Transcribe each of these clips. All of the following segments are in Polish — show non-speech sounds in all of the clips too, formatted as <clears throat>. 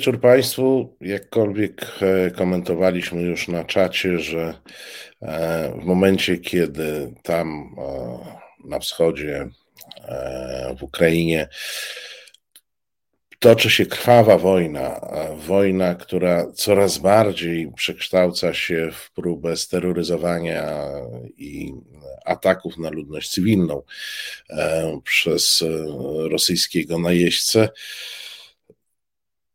wieczór Państwu. Jakkolwiek e, komentowaliśmy już na czacie, że e, w momencie, kiedy tam na wschodzie, w Ukrainie, toczy się krwawa wojna, wojna, która coraz bardziej przekształca się w próbę steroryzowania i ataków na ludność cywilną e, przez rosyjskiego najeźdźcę.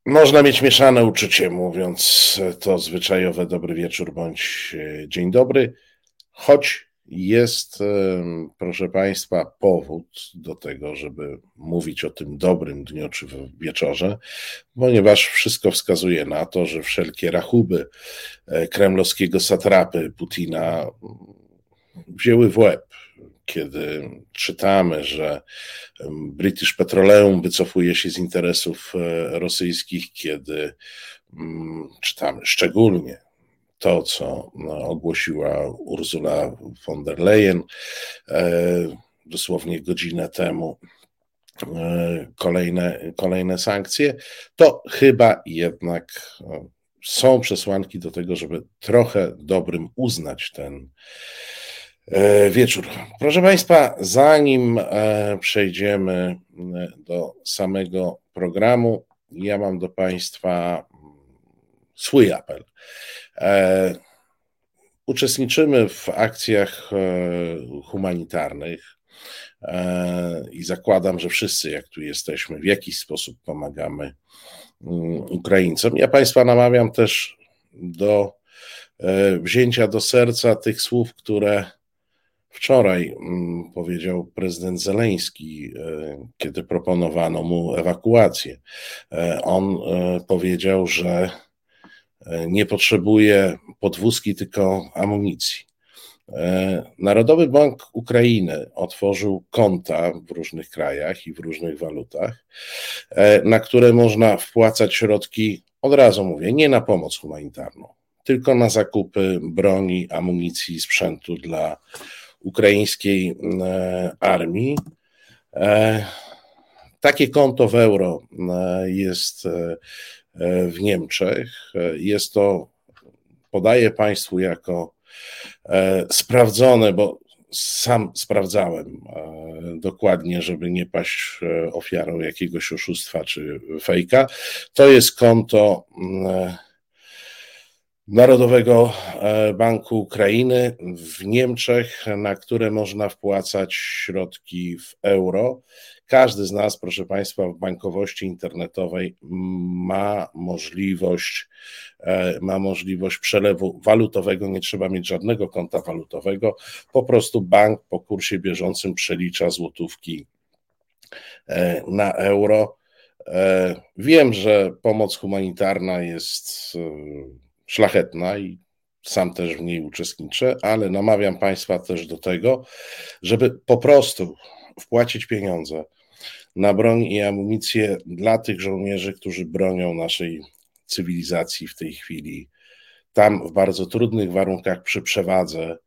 Można mieć mieszane uczucie, mówiąc to zwyczajowe dobry wieczór bądź e, dzień dobry, choć jest, proszę Państwa, powód do tego, żeby mówić o tym dobrym dniu czy wieczorze, ponieważ wszystko wskazuje na to, że wszelkie rachuby e, kremlowskiego satrapy Putina wzięły w łeb kiedy czytamy, że British Petroleum wycofuje się z interesów e, rosyjskich, kiedy mm, czytamy szczególnie to, co no, ogłosiła Ursula von der Leyen e, dosłownie godzinę temu, e, kolejne, kolejne sankcje, to chyba jednak są przesłanki do tego, żeby trochę dobrym uznać ten wieczór. Proszę Państwa, zanim e, przejdziemy e, do samego programu, ja mam do Państwa mm, swój apel. Uczestniczymy w akcjach humanitarnych i zakładam, że wszyscy, jak tu jesteśmy, w jakiś sposób pomagamy mm, Ukraińcom. Ja Państwa namawiam też do wzięcia do serca tych słów, które Wczoraj mm, powiedział prezydent Zeleński, e, kiedy proponowano mu ewakuację. E, on e, powiedział, że nie potrzebuje podwózki, tylko amunicji. Narodowy Bank Ukrainy otworzył konta w różnych krajach i w różnych walutach, na które można wpłacać środki, od razu mówię, nie na pomoc humanitarną, tylko na zakupy broni, amunicji, sprzętu dla ukraińskiej e, armii. E, takie konto w euro e, jest w Niemczech. Jest to, podaję Państwu jako sprawdzone, bo sam sprawdzałem dokładnie, żeby nie paść ofiarą jakiegoś oszustwa czy fejka. To jest konto Narodowego e, Banku Ukrainy w Niemczech, na które można wpłacać środki w euro. Każdy z nas, proszę Państwa, w bankowości internetowej ma możliwość, e, ma możliwość przelewu walutowego, nie trzeba mieć żadnego konta walutowego, po prostu bank po kursie bieżącym przelicza złotówki e, na euro. Wiem, że pomoc humanitarna jest szlachetna i sam też w niej uczestniczę, ale namawiam Państwa też do tego, żeby po prostu wpłacić pieniądze na broń i amunicję dla tych żołnierzy, którzy bronią naszej cywilizacji w tej chwili. Tam w bardzo trudnych warunkach przy przewadze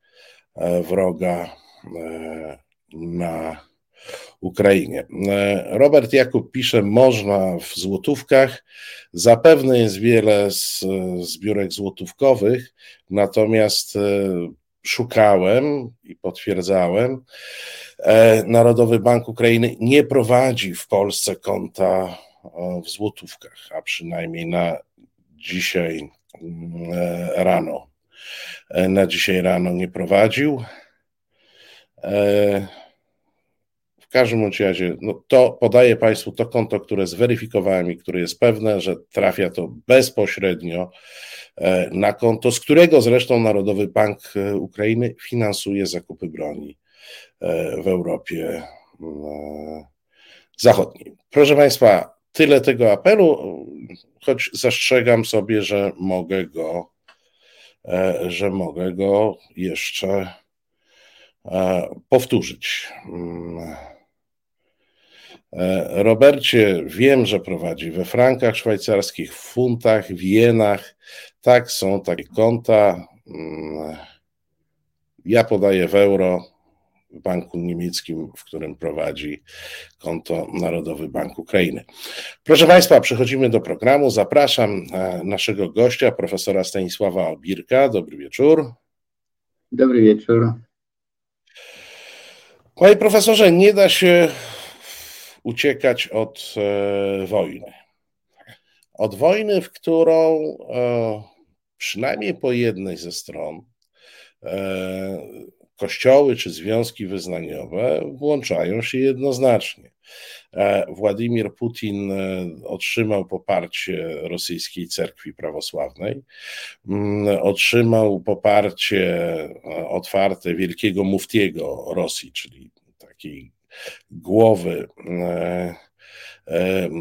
e, wroga e, na Ukrainie. E, Robert Jakub pisze, można w złotówkach. Zapewne jest wiele z zbiórek złotówkowych, natomiast e, szukałem i potwierdzałem, e, Narodowy Bank Ukrainy nie prowadzi w Polsce konta w złotówkach, a przynajmniej na dzisiaj rano. Na dzisiaj rano nie prowadził. W każdym razie, no to podaję Państwu to konto, które zweryfikowałem i które jest pewne, że trafia to bezpośrednio e, na konto, z którego zresztą Narodowy Bank e, Ukrainy finansuje zakupy broni e, w Europie Zachodniej. Proszę Państwa, tyle tego apelu, choć zastrzegam sobie, że mogę go, że mogę go jeszcze powtórzyć. E, Robercie, wiem, że prowadzi we frankach szwajcarskich, w funtach, w jenach. Tak, są takie konta. Mm, ja podaję w euro. w banku niemieckim, w którym prowadzi konto Narodowy Bank Ukrainy. Proszę Państwa, przechodzimy do programu. Zapraszam e, naszego gościa, profesora Stanisława Obirka. Dobry wieczór. Dobry wieczór. Panie profesorze, nie da się uciekać od e, wojny. Od wojny, w którą e, przynajmniej po jednej ze stron e, kościoły czy związki wyznaniowe włączają się jednoznacznie. Władimir Putin otrzymał poparcie rosyjskiej cerkwi prawosławnej, mm, otrzymał poparcie otwarte wielkiego muftiego Rosji, czyli takiej głowy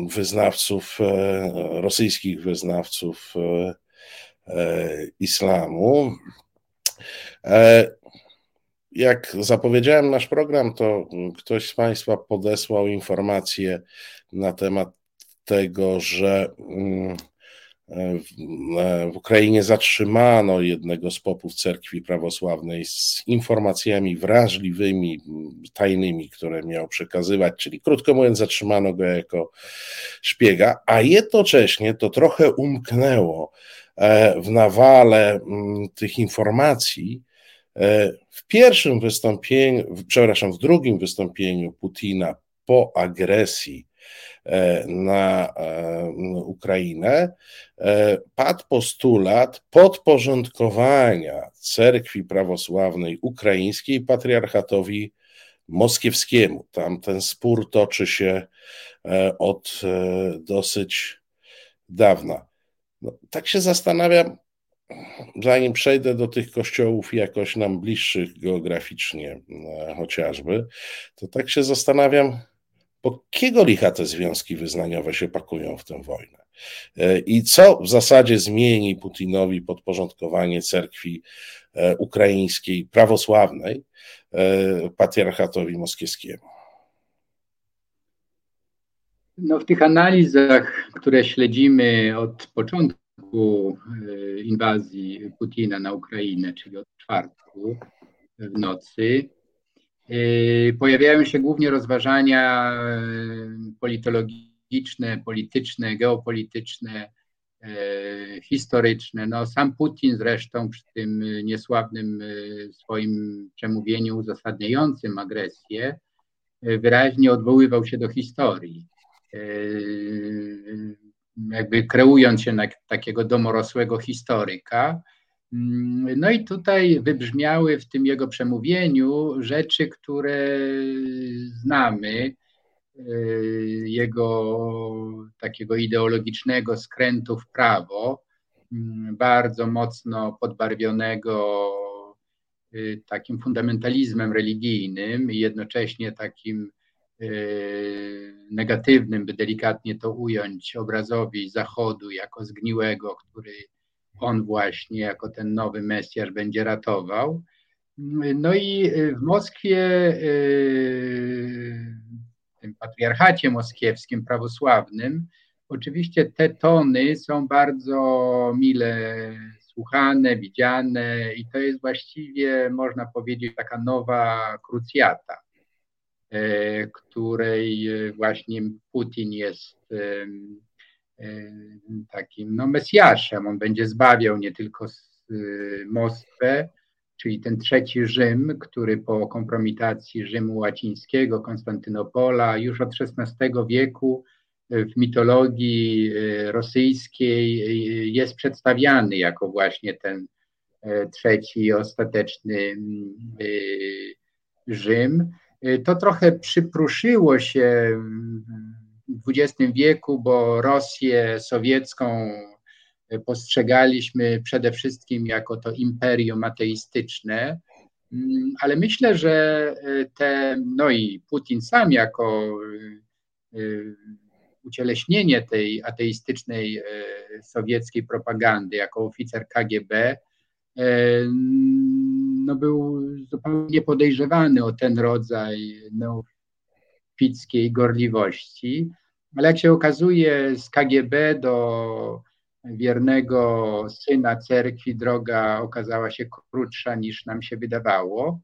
wyznawców, rosyjskich wyznawców islamu. Jak zapowiedziałem nasz program, to ktoś z Państwa podesłał informację na temat tego, że mm, w Ukrainie zatrzymano jednego z popów cerkwi prawosławnej z informacjami wrażliwymi, tajnymi, które miał przekazywać, czyli krótko mówiąc, zatrzymano go jako szpiega, a jednocześnie to trochę umknęło e, w nawale mm, tych informacji E, w pierwszym wystąpieniu, przepraszam, w drugim wystąpieniu Putina po agresji na e, Ukrainę padł postulat podporządkowania cerkwi prawosławnej ukraińskiej patriarchatowi moskiewskiemu. Tam ten spór toczy się od dosyć dawna. No, tak się zastanawiam, zanim przejdę do tych kościołów jakoś nam bliższych geograficznie e, chociażby, to tak się zastanawiam, po kiego licha te związki wyznaniowe się pakują w tę wojnę? E, I co w zasadzie zmieni Putinowi podporządkowanie cerkwi e, ukraińskiej, prawosławnej, patriarchatowi moskiewskiemu? No, w tych analizach, które śledzimy od początku, E, inwazji Putina na Ukrainę, czyli od czwartku w nocy, e, pojawiają się głównie rozważania e, politologiczne, polityczne, geopolityczne, historyczne. No, sam Putin zresztą przy tym niesławnym swoim przemówieniu uzasadniającym agresję wyraźnie odwoływał się do historii jakby kreując się na takiego domorosłego historyka. Mm, no i tutaj wybrzmiały w tym jego przemówieniu rzeczy, które znamy, y, jego takiego ideologicznego skrętu w prawo, mm, bardzo mocno podbarwionego y, takim fundamentalizmem religijnym i jednocześnie takim y, negatywnym, by delikatnie to ująć, obrazowi Zachodu jako zgniłego, który on właśnie jako ten nowy Mesjasz będzie ratował. No i w Moskwie, yy, w tym patriarchacie moskiewskim, prawosławnym, oczywiście te tony są bardzo mile słuchane, widziane i to jest właściwie, można powiedzieć, taka nowa krucjata E, której właśnie Putin jest takim no, mesjaszem. On będzie zbawiał nie tylko Moskwę, czyli ten trzeci Rzym, który po kompromitacji Rzymu łacińskiego, Konstantynopola już od XVI wieku w mitologii rosyjskiej jest przedstawiany jako właśnie ten trzeci i ostateczny Rzym. Y, to trochę przypruszyło się XX wieku, bo Rosję sowiecką postrzegaliśmy przede wszystkim jako to imperium ateistyczne, mm, ale myślę, że y, te, no i Putin sam jako y, ucieleśnienie tej ateistycznej sowieckiej propagandy, jako oficer KGB, no był zupełnie podejrzewany o ten rodzaj neofickiej gorliwości, ale jak się okazuje z KGB do wiernego syna cerkwi droga okazała się krótsza niż nam się wydawało.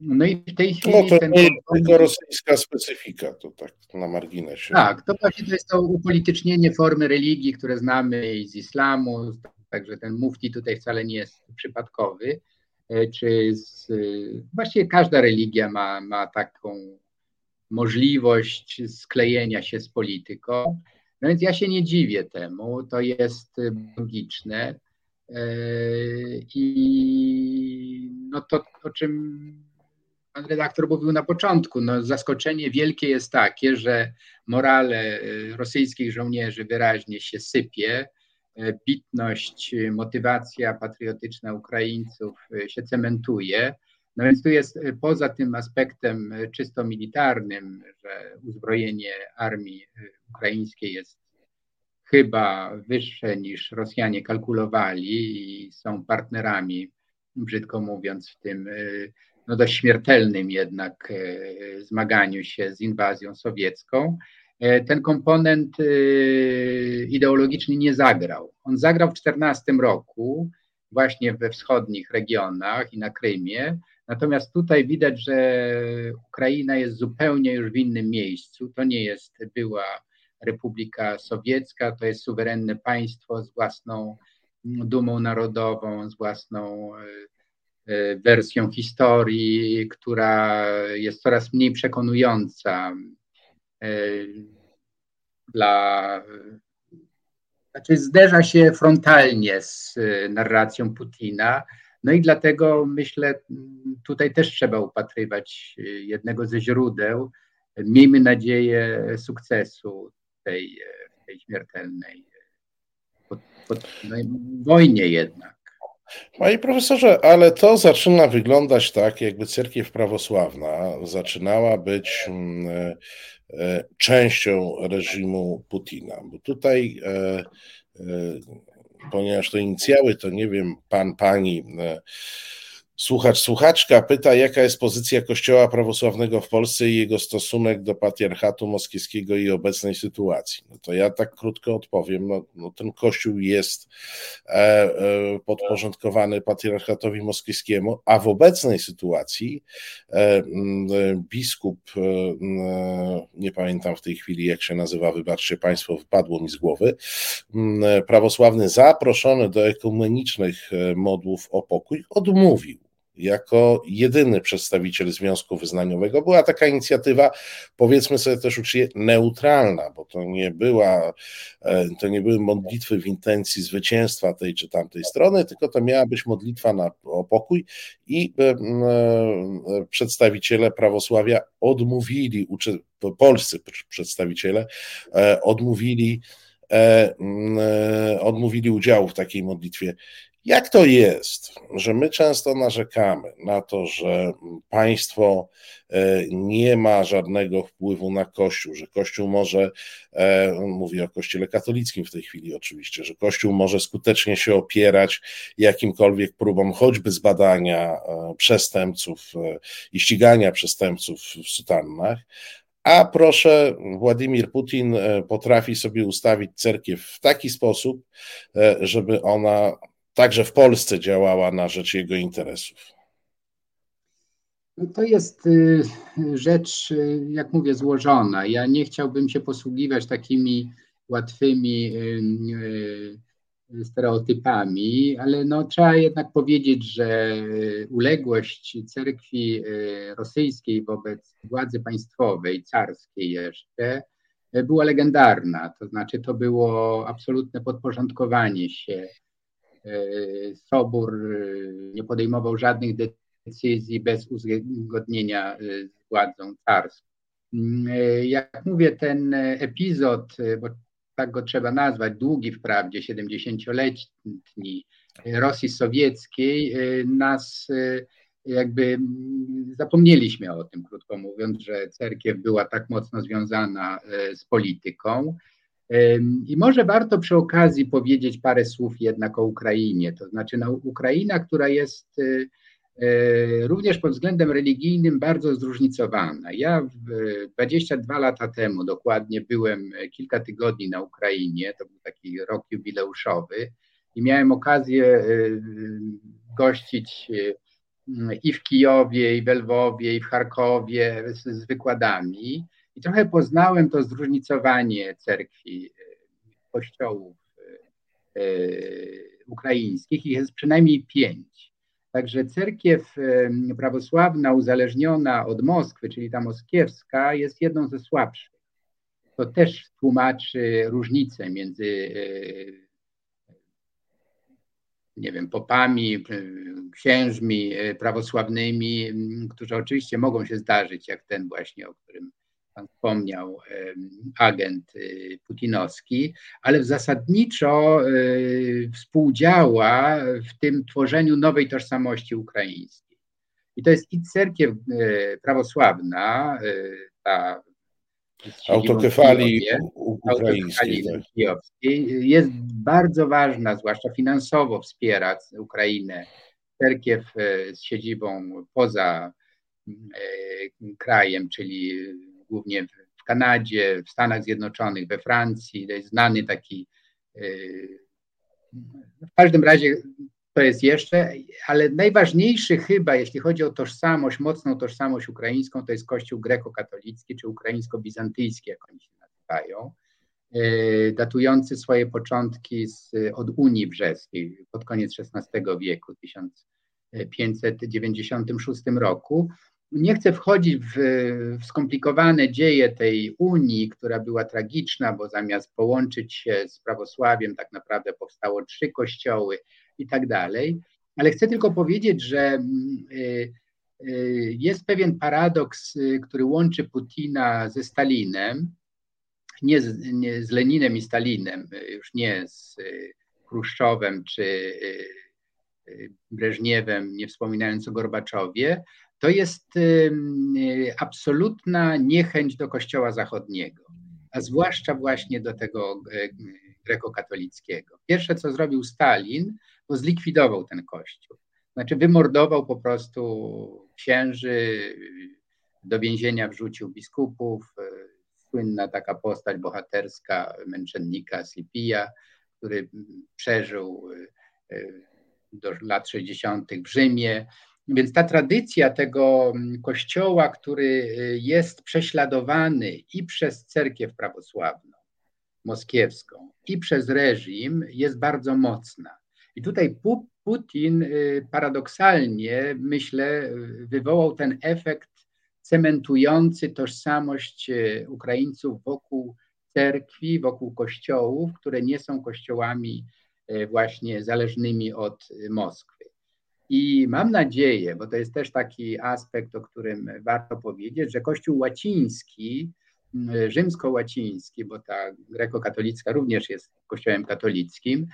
No i w tej chwili. No to ten nie jest tylko rosyjska specyfika, to tak na marginesie. Tak, to właśnie to jest to upolitycznienie formy religii, które znamy z islamu, także ten mufti tutaj wcale nie jest przypadkowy. E, czy z, właściwie każda religia ma, ma taką możliwość sklejenia się z polityką. No więc ja się nie dziwię temu, to jest logiczne. E, I no to, o czym pan redaktor mówił na początku, no zaskoczenie wielkie jest takie, że morale e, rosyjskich żołnierzy wyraźnie się sypie, bitność, motywacja patriotyczna Ukraińców się cementuje. No więc tu jest poza tym aspektem czysto militarnym, że uzbrojenie armii ukraińskiej jest chyba wyższe niż Rosjanie kalkulowali i są partnerami, brzydko mówiąc, w tym y, no dość śmiertelnym jednak y, zmaganiu się z inwazją sowiecką. E, ten komponent y, ideologiczny nie zagrał. On zagrał w 2014 roku, właśnie we wschodnich regionach i na Krymie. Natomiast tutaj widać, że Ukraina jest zupełnie już w innym miejscu. To nie jest była Republika Sowiecka, to jest suwerenne państwo z własną dumą narodową, z własną e, e, wersją historii, która jest coraz mniej przekonująca e, dla. Znaczy, zderza się frontalnie z narracją Putina. No i dlatego myślę, tutaj też trzeba upatrywać jednego ze źródeł. Miejmy nadzieję sukcesu tej, tej śmiertelnej pod, pod, no, wojnie jednak. Panie profesorze, ale to zaczyna wyglądać tak, jakby cerkiew prawosławna zaczynała być mm, e, e, częścią reżimu Putina. Bo tutaj, e, ponieważ to inicjały, to nie wiem, pan, pani Słuchacz, słuchaczka pyta, jaka jest pozycja Kościoła prawosławnego w Polsce i jego stosunek do patriarchatu moskiewskiego i obecnej sytuacji. No to ja tak krótko odpowiem. No, no ten Kościół jest e, e, podporządkowany patriarchatowi moskiewskiemu, a w obecnej sytuacji e, biskup, e, nie pamiętam w tej chwili jak się nazywa, wybaczcie Państwo, wypadło mi z głowy, prawosławny zaproszony do ekumenicznych e, modłów o pokój odmówił jako jedyny przedstawiciel Związku Wyznaniowego. Była taka inicjatywa, powiedzmy sobie też uczciwie, neutralna, bo to nie była, e, to nie były modlitwy w intencji zwycięstwa tej czy tamtej strony, tylko to miała być modlitwa na, o pokój i e, e, przedstawiciele prawosławia odmówili, polscy przedstawiciele odmówili odmówili udziału w takiej modlitwie. Jak to jest, że my często narzekamy na to, że państwo e, nie ma żadnego wpływu na Kościół, że Kościół może, e, mówię o Kościele katolickim w tej chwili oczywiście, że Kościół może skutecznie się opierać jakimkolwiek próbom choćby zbadania e, przestępców i ścigania przestępców w sutannach, a proszę, Władimir Putin potrafi sobie ustawić cerkiew w taki sposób, żeby ona także w Polsce działała na rzecz jego interesów? No to jest y, rzecz, y, jak mówię, złożona. Ja nie chciałbym się posługiwać takimi łatwymi y, stereotypami, ale no, trzeba jednak powiedzieć, że uległość cerkwi rosyjskiej wobec władzy państwowej, carskiej jeszcze, była legendarna. To znaczy, to było absolutne podporządkowanie się Sobór e, nie podejmował żadnych decyzji bez uzgodnienia e, z władzą carską. Mm, jak mówię, ten epizod, bo tak go trzeba nazwać, długi wprawdzie, 70-letni Rosji Sowieckiej, nas jakby mm, zapomnieliśmy o tym, krótko mówiąc, że cerkiew była tak mocno związana z polityką. I może warto przy okazji powiedzieć parę słów jednak o Ukrainie. To znaczy, no, Ukraina, która jest y, y, również pod względem religijnym bardzo zróżnicowana. Ja 22 lata temu dokładnie byłem kilka tygodni na Ukrainie, to był taki rok jubileuszowy i miałem okazję y, gościć i w Kijowie, i w Lwowie, i w Charkowie z, z wykładami. I trochę poznałem to zróżnicowanie cerkwi, kościołów ukraińskich. Ich jest przynajmniej pięć. Także cerkiew prawosławna uzależniona od Moskwy, czyli ta moskiewska, jest jedną ze słabszych. To też tłumaczy różnicę między e, nie wiem, popami, e, księżmi e, prawosławnymi, którzy oczywiście mogą się zdarzyć, jak ten właśnie, o którym Pan wspomniał, agent putinowski, ale zasadniczo współdziała w tym tworzeniu nowej tożsamości ukraińskiej. I to jest i cerkiew prawosławna, ta autokefalii ukraińskiej. Tak. Jest bardzo ważna, zwłaszcza finansowo wspiera Ukrainę. Cerkiew z siedzibą poza krajem, czyli głównie w Kanadzie, w Stanach Zjednoczonych, we Francji. To jest znany taki. W każdym razie to jest jeszcze, ale najważniejszy chyba, jeśli chodzi o tożsamość, mocną tożsamość ukraińską, to jest Kościół grekokatolicki czy ukraińsko-bizantyjski, jak oni się nazywają, e, datujący swoje początki z, od Unii Brzeskiej pod koniec XVI wieku, 1596 roku. Nie chcę wchodzić w, w skomplikowane dzieje tej Unii, która była tragiczna, bo zamiast połączyć się z prawosławiem, tak naprawdę powstało trzy kościoły i tak dalej. Ale chcę tylko powiedzieć, że y, y, jest pewien paradoks, y, który łączy Putina ze Stalinem, nie z, nie z Leninem i Stalinem, już nie z Chruszczowem czy Breżniewem, nie wspominając o Gorbaczowie, to jest absolutna niechęć do Kościoła Zachodniego, a zwłaszcza właśnie do tego grekokatolickiego. Pierwsze, co zrobił Stalin, to zlikwidował ten kościół. Znaczy wymordował po prostu księży, do więzienia wrzucił biskupów, słynna taka postać bohaterska męczennika Slipija, który przeżył e, do lat 60. w Rzymie. Więc ta tradycja tego kościoła, który e, jest prześladowany i przez cerkiew prawosławną moskiewską, i przez reżim, jest bardzo mocna. I tutaj Putin y, paradoksalnie, myślę, wywołał ten efekt cementujący tożsamość y, Ukraińców wokół cerkwi, wokół kościołów, które nie są kościołami y, właśnie zależnymi od Moskwy. I mam nadzieję, bo to jest też taki aspekt, o którym warto powiedzieć, że Kościół łaciński, rzymsko-łaciński, bo ta grekokatolicka również jest kościołem katolickim,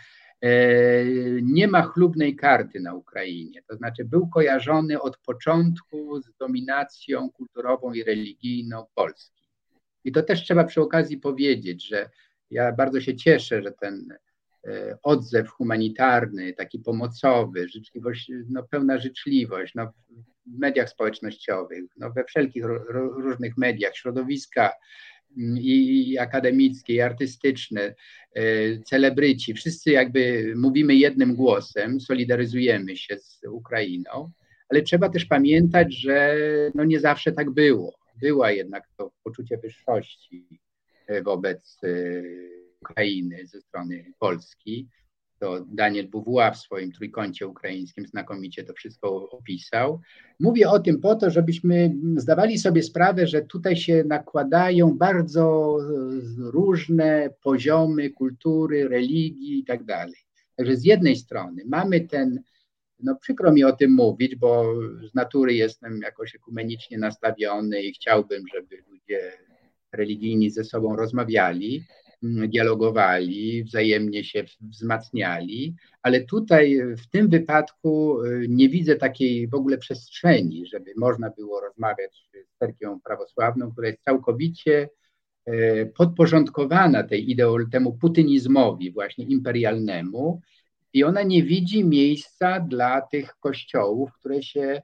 E, nie ma chlubnej karty na Ukrainie. To znaczy, był kojarzony od początku z dominacją kulturową i religijną Polski. I to też trzeba przy okazji powiedzieć, że ja bardzo się cieszę, że ten odzew humanitarny, taki pomocowy, życzliwość, no, pełna życzliwość no, w mediach społecznościowych, no, we wszelkich różnych mediach, środowiska i akademickie, i artystyczne, e, celebryci, wszyscy jakby mówimy jednym głosem, solidaryzujemy się z Ukrainą, ale trzeba też pamiętać, że no nie zawsze tak było. Była jednak to poczucie wyższości e, wobec e, Ukrainy ze strony Polski to Daniel Buwła w swoim trójkącie ukraińskim znakomicie to wszystko opisał. Mówię o tym po to, żebyśmy zdawali sobie sprawę, że tutaj się nakładają bardzo różne poziomy kultury, religii i tak dalej. Także z jednej strony mamy ten, no przykro mi o tym mówić, bo z natury jestem jakoś ekumenicznie nastawiony i chciałbym, żeby ludzie religijni ze sobą rozmawiali, dialogowali, wzajemnie się wzmacniali, ale tutaj w tym wypadku y, nie widzę takiej w ogóle przestrzeni, żeby można było rozmawiać z cerkwią prawosławną, która jest całkowicie y, podporządkowana tej ideol, temu putynizmowi właśnie imperialnemu i ona nie widzi miejsca dla tych kościołów, które się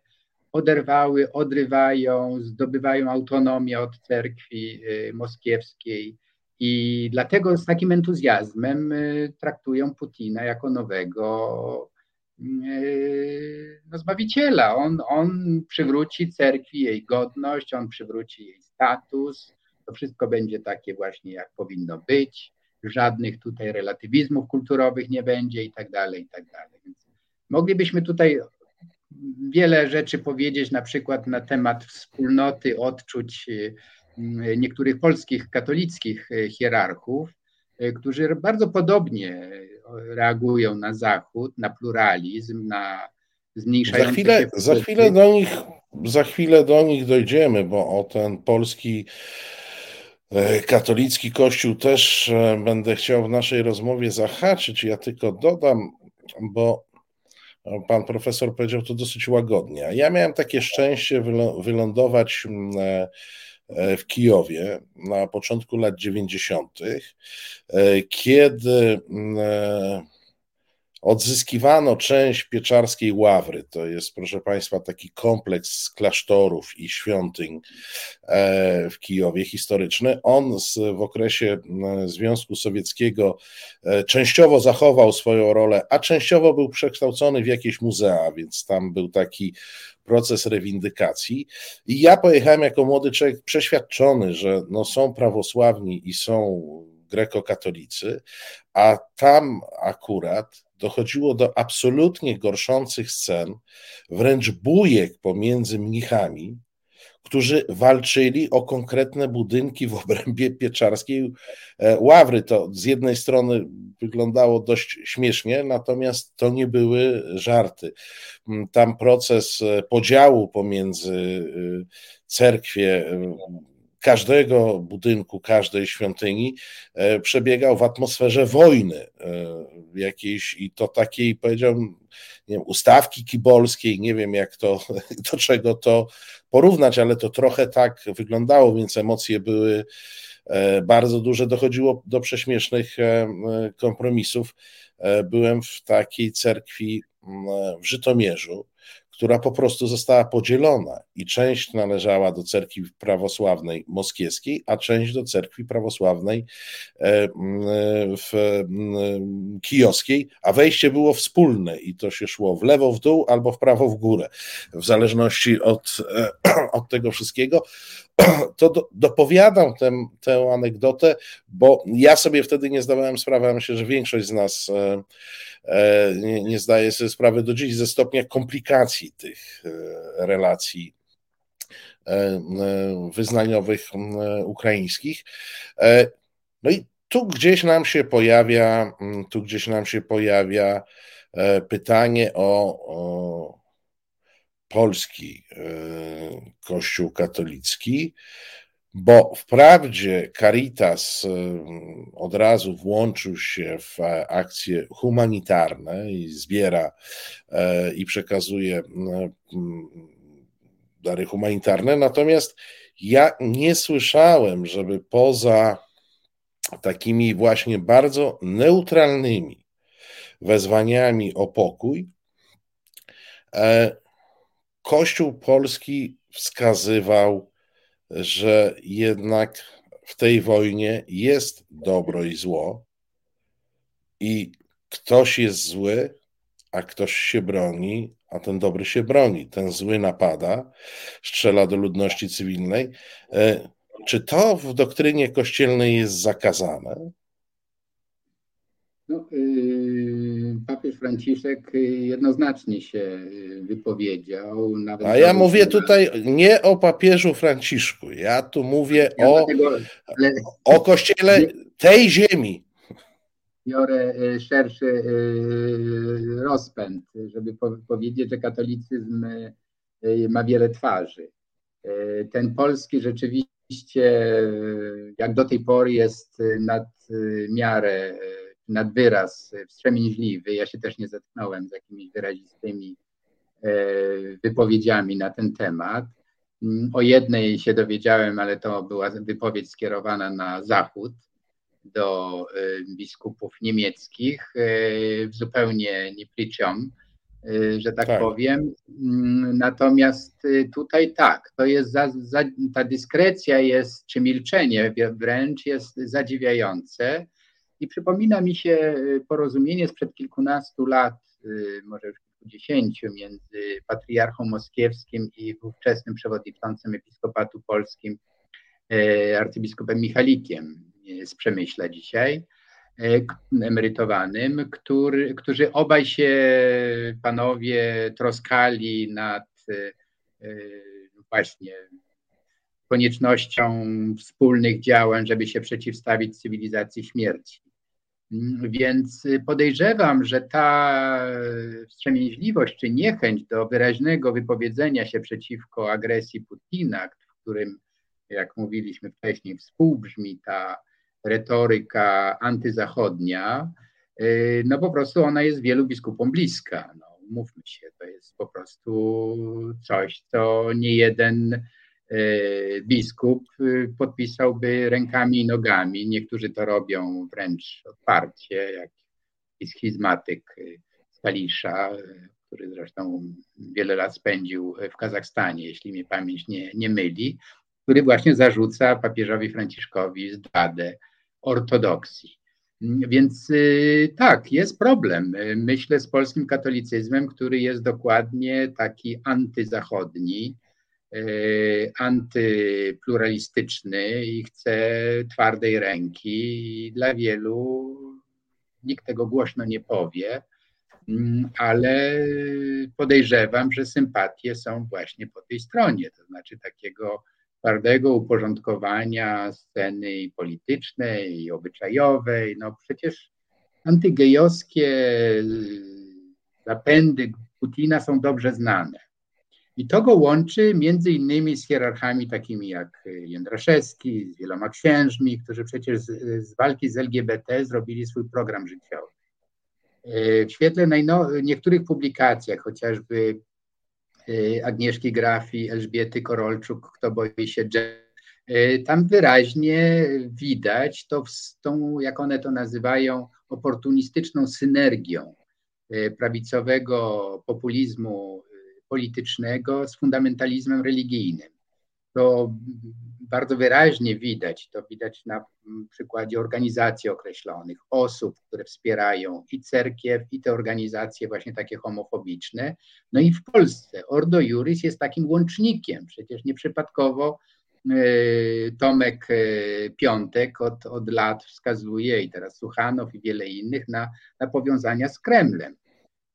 oderwały, odrywają, zdobywają autonomię od cerkwi moskiewskiej, i dlatego z takim entuzjazmem y, traktują Putina jako nowego no, Zbawiciela. On, on przywróci cerkwi jej godność, on przywróci jej status. To wszystko będzie takie właśnie, jak powinno być. Żadnych tutaj relatywizmów kulturowych nie będzie i tak dalej, i tak dalej. Więc moglibyśmy tutaj wiele rzeczy powiedzieć, na przykład na temat wspólnoty odczuć niektórych polskich katolickich hierarchów, którzy bardzo podobnie reagują na Zachód, na pluralizm, na zmniejszający za chwilę, się... Za chwilę, do nich, za chwilę do nich dojdziemy, bo o ten polski e, katolicki kościół też e, będę chciał w naszej rozmowie zahaczyć. Ja tylko dodam, bo pan profesor powiedział to dosyć łagodnie. Ja miałem takie szczęście wylądować mm, e, w Kijowie na początku lat 90., kiedy mm, odzyskiwano część pieczarskiej ławry. To jest, proszę Państwa, taki kompleks klasztorów i świątyń e, w Kijowie historyczny. On w okresie Związku Sowieckiego e, częściowo zachował swoją rolę, a częściowo był przekształcony w jakieś muzea, więc tam był taki proces rewindykacji. I ja pojechałem jako młody człowiek przeświadczony, że no są prawosławni i są grekokatolicy, a tam akurat dochodziło do absolutnie gorszących scen, wręcz bujek pomiędzy mnichami, którzy walczyli o konkretne budynki w obrębie pieczarskiej e, ławry. To z jednej strony wyglądało dość śmiesznie, natomiast to nie były żarty. Mm, tam proces e, podziału pomiędzy e, cerkwie każdego budynku, każdej świątyni e, przebiegał w atmosferze wojny e, jakiejś i to takiej, powiedziałbym, nie wiem, ustawki kibolskiej, nie wiem jak to, <laughs> do czego to porównać, ale to trochę tak wyglądało, więc emocje były e, bardzo duże, dochodziło do prześmiesznych kompromisów. Byłem w takiej cerkwi w Żytomierzu, która po prostu została podzielona i część należała do cerkwi prawosławnej moskiewskiej, a część do cerkwi prawosławnej e, w kijowskiej, a wejście było wspólne i to się szło w lewo, w dół albo w prawo, w górę, w zależności od, e, <clears throat> od tego wszystkiego. <clears throat> To do, dopowiadam tę, tę anegdotę, bo ja sobie wtedy nie zdawałem sprawy, myślę, że większość z nas e, E, nie, nie zdaje sobie sprawy do dziś ze stopnia komplikacji tych e, relacji e, wyznaniowych ukraińskich. No i tu gdzieś nam się pojawia, tu gdzieś nam się pojawia pytanie o, o polski Kościół katolicki, bo wprawdzie Caritas od razu włączył się w e, akcje humanitarne i zbiera e, i przekazuje dary humanitarne, natomiast ja nie słyszałem, żeby poza takimi właśnie bardzo neutralnymi wezwaniami o pokój, e, Kościół polski wskazywał że jednak w tej wojnie jest dobro i zło i ktoś jest zły, a ktoś się broni, a ten dobry się broni. Ten zły napada, strzela do ludności cywilnej. E, czy to w doktrynie kościelnej jest zakazane? No, yy, papież Franciszek jednoznacznie się y, wypowiedział. Nawet A ja mówię tutaj nie o papieżu Franciszku, ja tu mówię ja o, dlatego, ale... o kościele tej ziemi. Biorę y, szerszy y, rozpęd, żeby powiedzieć, że katolicyzm ma wiele twarzy. Ten polski rzeczywiście, jak do tej pory, jest nad miarę nad wyraz wstrzemięźliwy. Ja się też nie zetknąłem z jakimiś wyrazistymi e, wypowiedziami na ten temat. O jednej się dowiedziałem, ale to była wypowiedź skierowana na zachód do e, biskupów niemieckich, e, zupełnie nie pliczą, że tak, tak, powiem. Natomiast tutaj tak, to jest za, za, ta dyskrecja jest, czy milczenie wręcz jest zadziwiające. I przypomina mi się y, porozumienie sprzed kilkunastu lat, y, może już kilkudziesięciu między patriarchą moskiewskim i ówczesnym przewodniczącym episkopatu polskim arcybiskupem Michalikiem z Przemyśla dzisiaj, emerytowanym, który, którzy obaj się panowie troskali nad właśnie koniecznością wspólnych działań, żeby się przeciwstawić cywilizacji śmierci. Więc podejrzewam, że ta wstrzemięźliwość czy niechęć do wyraźnego wypowiedzenia się przeciwko agresji Putina, w którym, jak mówiliśmy wcześniej, współbrzmi ta retoryka antyzachodnia, no po prostu ona jest wielu biskupom bliska. No, mówmy się, to jest po prostu coś, co nie jeden biskup y, podpisałby rękami i nogami. Niektórzy to robią wręcz otwarcie, jak schizmatyk y, Stalisza, y, który zresztą wiele lat spędził w Kazachstanie, jeśli mnie pamięć nie, nie myli, który właśnie zarzuca papieżowi Franciszkowi zdradę ortodoksji. Więc tak, jest problem. Myślę z polskim katolicyzmem, który jest dokładnie taki antyzachodni, E, antypluralistyczny i chce twardej ręki. Dla wielu nikt tego głośno nie powie, mm, ale podejrzewam, że sympatie są właśnie po tej stronie, to znaczy takiego twardego uporządkowania sceny politycznej, i obyczajowej. No przecież antygejowskie zapędy Putina są dobrze znane. I to go łączy między innymi z hierarchami takimi jak Jędraszewski, z wieloma księżmi, którzy przecież z, z walki z LGBT zrobili swój program życiowy. E, w świetle niektórych publikacjach, chociażby e, Agnieszki Grafi, Elżbiety Korolczuk, Kto boi się e, tam wyraźnie widać to, tą, jak one to nazywają, oportunistyczną synergią prawicowego populizmu politycznego z fundamentalizmem religijnym. To bardzo wyraźnie widać, to widać na przykładzie organizacji określonych, osób, które wspierają i cerkiew, i te organizacje właśnie takie homofobiczne. No i w Polsce Ordo Juris jest takim łącznikiem. Przecież nieprzypadkowo e, Tomek e, Piątek od, od lat wskazuje i teraz Suchanow i wiele innych na, na powiązania z Kremlem.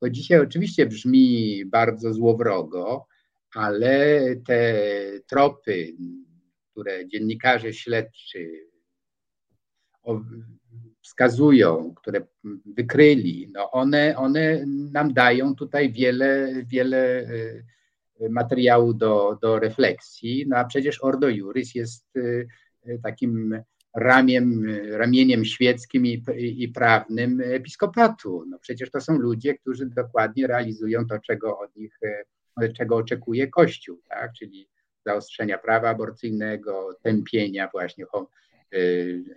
To dzisiaj oczywiście brzmi bardzo złowrogo, ale te tropy, które dziennikarze śledczy wskazują, które wykryli, no one, one nam dają tutaj wiele, wiele e, materiału do, do refleksji. No a przecież Ordo Juris jest e, takim ramiem, ramieniem świeckim i, i, prawnym episkopatu. No przecież to są ludzie, którzy dokładnie realizują to, czego od nich, e, czego oczekuje Kościół, tak? czyli zaostrzenia prawa aborcyjnego, tępienia właśnie e,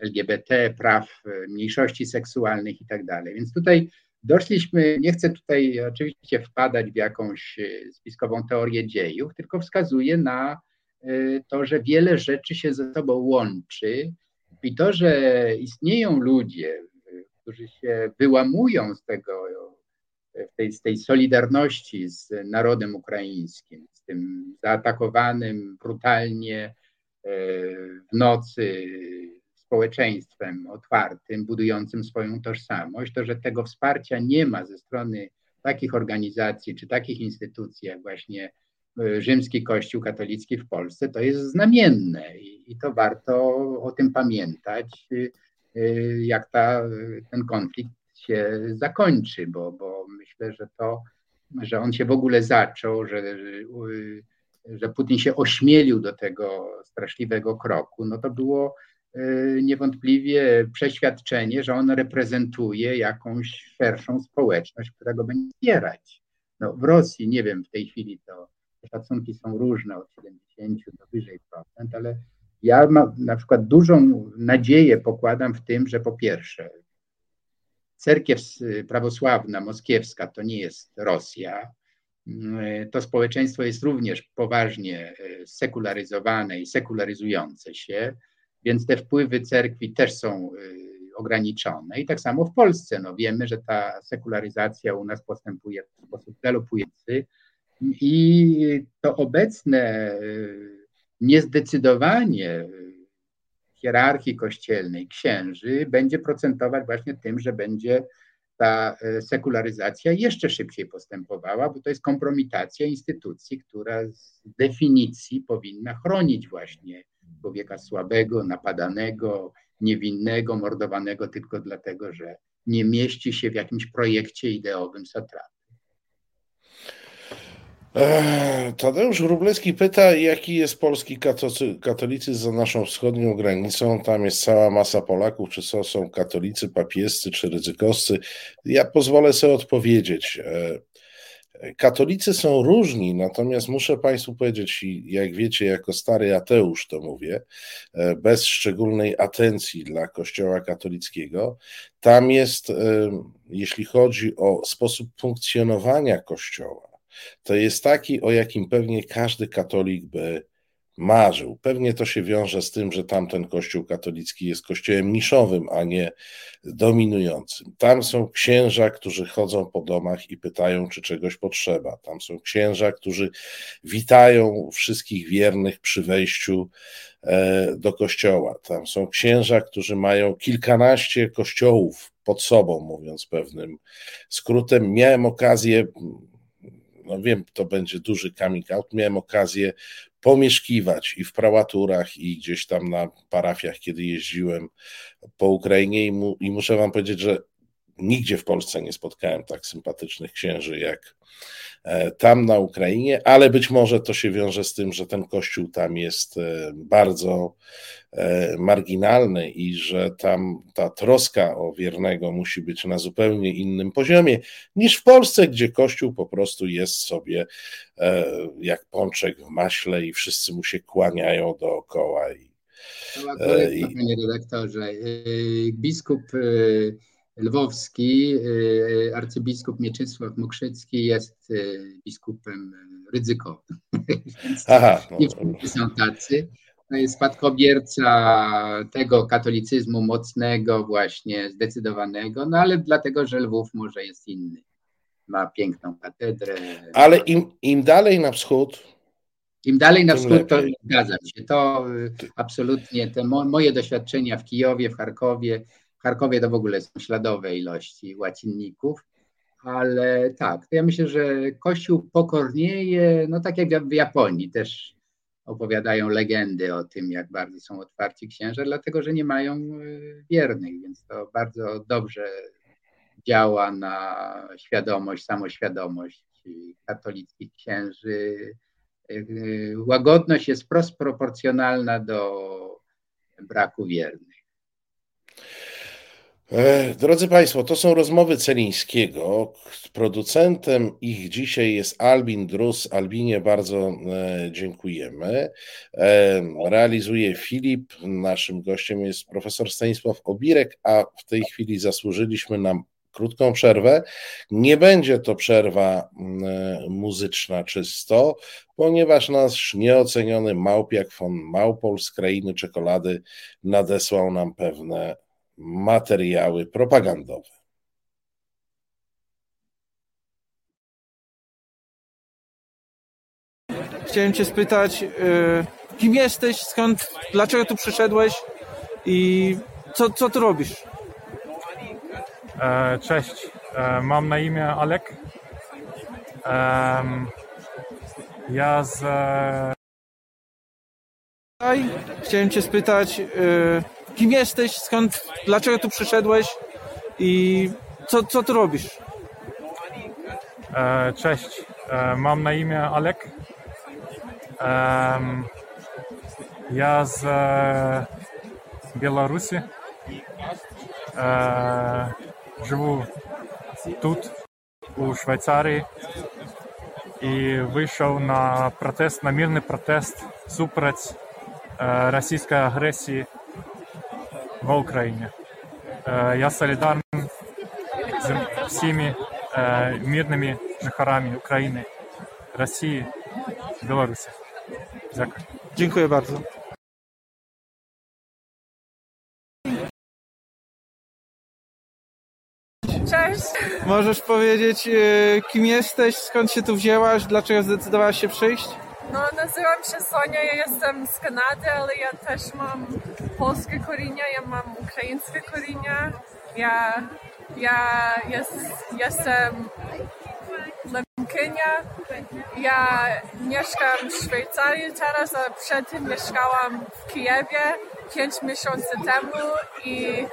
LGBT, praw e, mniejszości seksualnych i tak dalej. Więc tutaj doszliśmy, nie chcę tutaj oczywiście wpadać w jakąś spiskową teorię dziejów, tylko wskazuję na to, że wiele rzeczy się ze sobą łączy i to, że istnieją ludzie, którzy się wyłamują z tego, tej, z tej solidarności z narodem ukraińskim, z tym zaatakowanym brutalnie e, w nocy społeczeństwem otwartym, budującym swoją tożsamość, to że tego wsparcia nie ma ze strony takich organizacji czy takich instytucji, jak właśnie rzymski Kościół katolicki w Polsce, to jest znamienne i, i to warto o tym pamiętać, e, e, jak ta, ten konflikt się zakończy, bo, bo myślę, że to, że on się w ogóle zaczął, że, że Putin się ośmielił do tego straszliwego kroku, no to było niewątpliwie przeświadczenie, że on reprezentuje jakąś szerszą społeczność, która go będzie wspierać. No, w Rosji, nie wiem, w tej chwili to szacunki są różne od 70 do wyżej procent, ale ja ma, na przykład dużą nadzieję pokładam w tym, że po pierwsze, cerkiew prawosławna moskiewska to nie jest Rosja. To społeczeństwo jest również poważnie e, sekularyzowane i sekularyzujące się, więc te wpływy cerkwi też są e, ograniczone. I tak samo w Polsce. No wiemy, że ta sekularyzacja u nas postępuje w sposób galopujący i to obecne niezdecydowanie hierarchii kościelnej księży będzie procentować właśnie tym, że będzie ta e, sekularyzacja jeszcze szybciej postępowała, bo to jest kompromitacja instytucji, która z definicji powinna chronić właśnie człowieka słabego, napadanego, niewinnego, mordowanego tylko dlatego, że nie mieści się w jakimś projekcie ideowym satrapy. Tadeusz Wróblewski pyta, jaki jest polski katolicyzm za naszą wschodnią granicą. Tam jest cała masa Polaków, czy są, są katolicy, papiescy, czy ryzykowscy. Ja pozwolę sobie odpowiedzieć. E, katolicy są różni, natomiast muszę Państwu powiedzieć, jak wiecie, jako stary ateusz to mówię, e, bez szczególnej atencji dla Kościoła katolickiego, tam jest, e, jeśli chodzi o sposób funkcjonowania Kościoła, to jest taki, o jakim pewnie każdy katolik by marzył. Pewnie to się wiąże z tym, że tamten kościół katolicki jest kościołem niszowym, a nie dominującym. Tam są księża, którzy chodzą po domach i pytają, czy czegoś potrzeba. Tam są księża, którzy witają wszystkich wiernych przy wejściu e, do kościoła. Tam są księża, którzy mają kilkanaście kościołów pod sobą, mówiąc pewnym skrótem. Miałem okazję no wiem, to będzie duży coming out, miałem okazję pomieszkiwać i w prałaturach, i gdzieś tam na parafiach, kiedy jeździłem po Ukrainie. I, mu, i muszę wam powiedzieć, że nigdzie w Polsce nie spotkałem tak sympatycznych księży jak E, tam na Ukrainie, ale być może to się wiąże z tym, że ten kościół tam jest e, bardzo e, marginalny i że tam ta troska o wiernego musi być na zupełnie innym poziomie niż w Polsce, gdzie kościół po prostu jest sobie jak pączek w maśle i wszyscy mu się kłaniają dookoła. I, to panie redaktorze. Biskup lwowski, y, arcybiskup Mieczysław Mokrzycki jest y, biskupem ryzykowym. <laughs> Aha, no, nie wszyscy są tacy. To jest spadkobierca tego katolicyzmu mocnego, właśnie zdecydowanego, no ale dlatego, że Lwów może jest inny. Ma piękną katedrę. Ale im, im dalej na wschód, im dalej na wschód, to zgadzam się. To y, absolutnie te mo, moje doświadczenia w Kijowie, w Charkowie, Charkowie to w ogóle są śladowe ilości łacinników, ale tak, to ja myślę, że Kościół pokornieje, no tak jak w Japonii też opowiadają legendy o tym, jak bardzo są otwarci księża, dlatego że nie mają e, wiernych, więc to bardzo dobrze działa na świadomość, samoświadomość katolickich księży. E, e, łagodność jest prost proporcjonalna do braku wiernych. E, drodzy Państwo, to są rozmowy Celińskiego. Producentem ich dzisiaj jest Albin Drus. Albinie bardzo e, dziękujemy. E, realizuje Filip. Naszym gościem jest profesor Stanisław Obirek, a w tej chwili zasłużyliśmy nam krótką przerwę. Nie będzie to przerwa muzyczna czysto, ponieważ nasz nieoceniony małpiak von Małpol z krainy czekolady nadesłał nam pewne materiały propagandowe. Chciałem Cię spytać, y, kim jesteś, skąd, dlaczego tu przyszedłeś i co, co tu robisz? E, cześć, e, mam na imię Alek. Ja z. Chciałem Cię spytać, y, kim jesteś, skąd, dlaczego tu przyszedłeś i co, co tu robisz? E, cześć, e, mam na imię Alek. E, ja z e, Białorusi. E, живу тут, у Швейцарії, і вийшов на протест, на мирний протест супроць е, російської агресії в Україні. Я солідарний з всіми мирними жихарами України, Росії, Білорусі. Дякую. Dziękuję bardzo. Cześć. Możesz powiedzieć, e, kim jesteś, skąd się tu wzięłaś, dlaczego zdecydowałaś się przyjść? No, nazywam się Sonia, ja jestem z Kanady, ale ja też mam polskie korzenie, ja mam ukraińskie korzenie. Ja, ja jest, jestem Lewinkynia. Ja mieszkam w Szwajcarii teraz, a przedtem mieszkałam w Kijowie pięć miesięcy temu i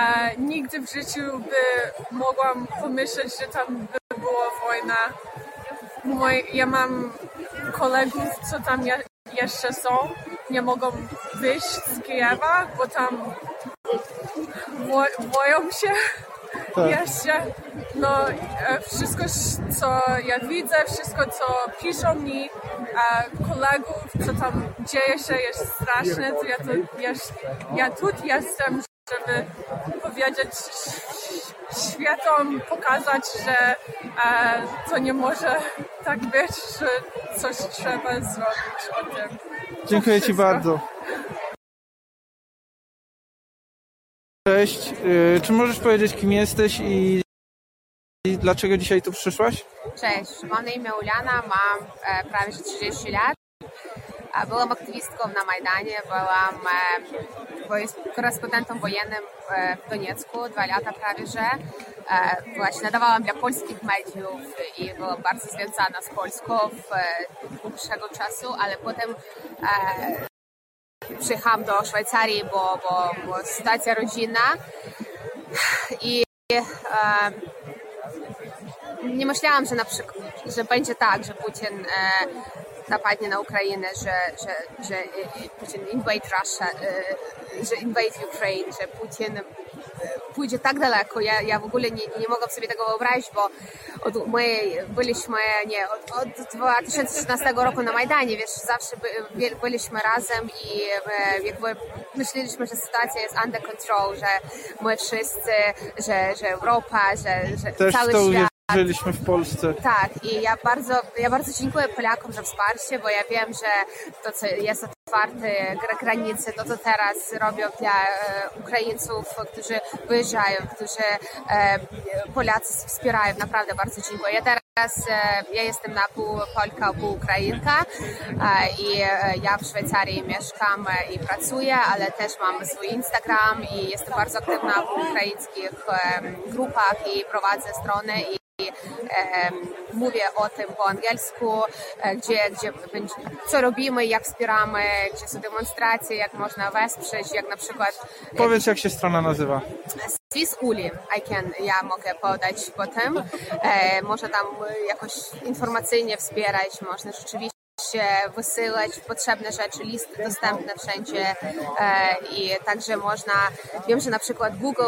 e, nigdy w życiu by mogłam pomyśleć, że tam by była wojna. Mój, ja mam kolegów, co tam je, jeszcze są, nie mogą wyjść z Kijowa, bo tam bo, boją się jeszcze. No, e, wszystko, co ja widzę, wszystko, co piszą mi e, kolegów, co tam dzieje się, jest straszne, to ja, tu, jest, ja tu jestem, żeby powiedzieć światom, pokazać, że e, to nie może tak być, że coś trzeba zrobić o tym. Dziękuję Ci bardzo. Cześć, e, czy możesz powiedzieć, kim jesteś i, i dlaczego dzisiaj tu przyszłaś? Cześć, mam na imię Uliana, mam e, prawie że 30 lat. E, Byłam aktywistką na Majdanie, byłam e, wojs- korespondentem wojennym e, w Doniecku dwa lata prawie że. Właśnie nadawałam dla polskich mediów i byłam bardzo związana z Polską w e, dłuższego czasu, ale potem e, przyjechałam do Szwajcarii, bo, bo, bo sytuacja rodzinna i nie myślałam, że na przykład, że będzie tak, że Putin napadnie na Ukrainę, że, że, że e, Putin invade Russia, e, że invade Ukraine, że Putin e, pójdzie tak daleko. Ja, ja w ogóle nie, nie mogłam sobie tego wyobrazić, bo od, my byliśmy nie, od, od 2016 roku na Majdanie, wiesz, zawsze by, by- byliśmy razem i e, jakby myśleliśmy, że sytuacja jest under control, że my wszyscy, że, że Europa, że, że Też cały świat. Uwierzyliśmy w Polsce. Tak, i ja bardzo, ja bardzo dziękuję Polakom za wsparcie, bo ja wiem, że to, co jest otwarte gra- granice, to, co teraz robią dla e, Ukraińców, którzy wyjeżdżają, którzy e, Polacy wspierają, naprawdę bardzo dziękuję. Ja teraz, e, ja jestem na pół Polka, pół Ukrainka i ja w Szwajcarii mieszkam i pracuję, ale też mam swój Instagram i jestem bardzo aktywna w ukraińskich grupach i prowadzę stronę mówię o tym po angielsku, e, gdzie, gdzie co robimy, jak wspieramy, gdzie są demonstracje, jak można wesprzeć, jak na przykład e, Powiedz, jak się strona nazywa. Swiss Uli, I can, ja mogę podać potem. E, można tam jakoś informacyjnie wspierać, można rzeczywiście wysyłać potrzebne rzeczy, listy dostępne wszędzie e, i także można, wiem, że na przykład Google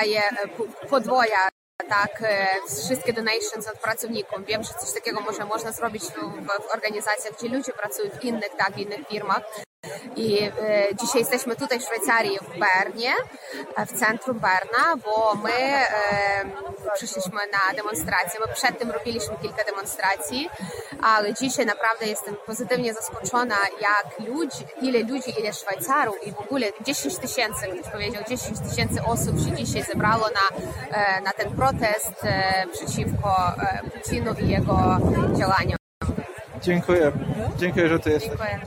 daje po- podwoja tak, e, wszystkie donations od pracowników. Wiem, że coś takiego może można zrobić w, organizacjach, gdzie ludzie pracują w innych, tak, w innych firmach. I e, dzisiaj jesteśmy tutaj w Szwajcarii, w Bernie, e, w centrum Berna, bo my e, przyszliśmy na demonstrację. My przedtem robiliśmy kilka demonstracji, ale dzisiaj naprawdę jestem pozytywnie zaskoczona, jak ludzi, ile ludzi, ile Szwajcarów i w ogóle 10 tysięcy, ktoś powiedział, 10 tysięcy osób się dzisiaj zebrało na, e, na ten protest przeciwko Putinu i jego działaniom. Dziękuję. Dziękuję, że ty jesteś. Dziękuję.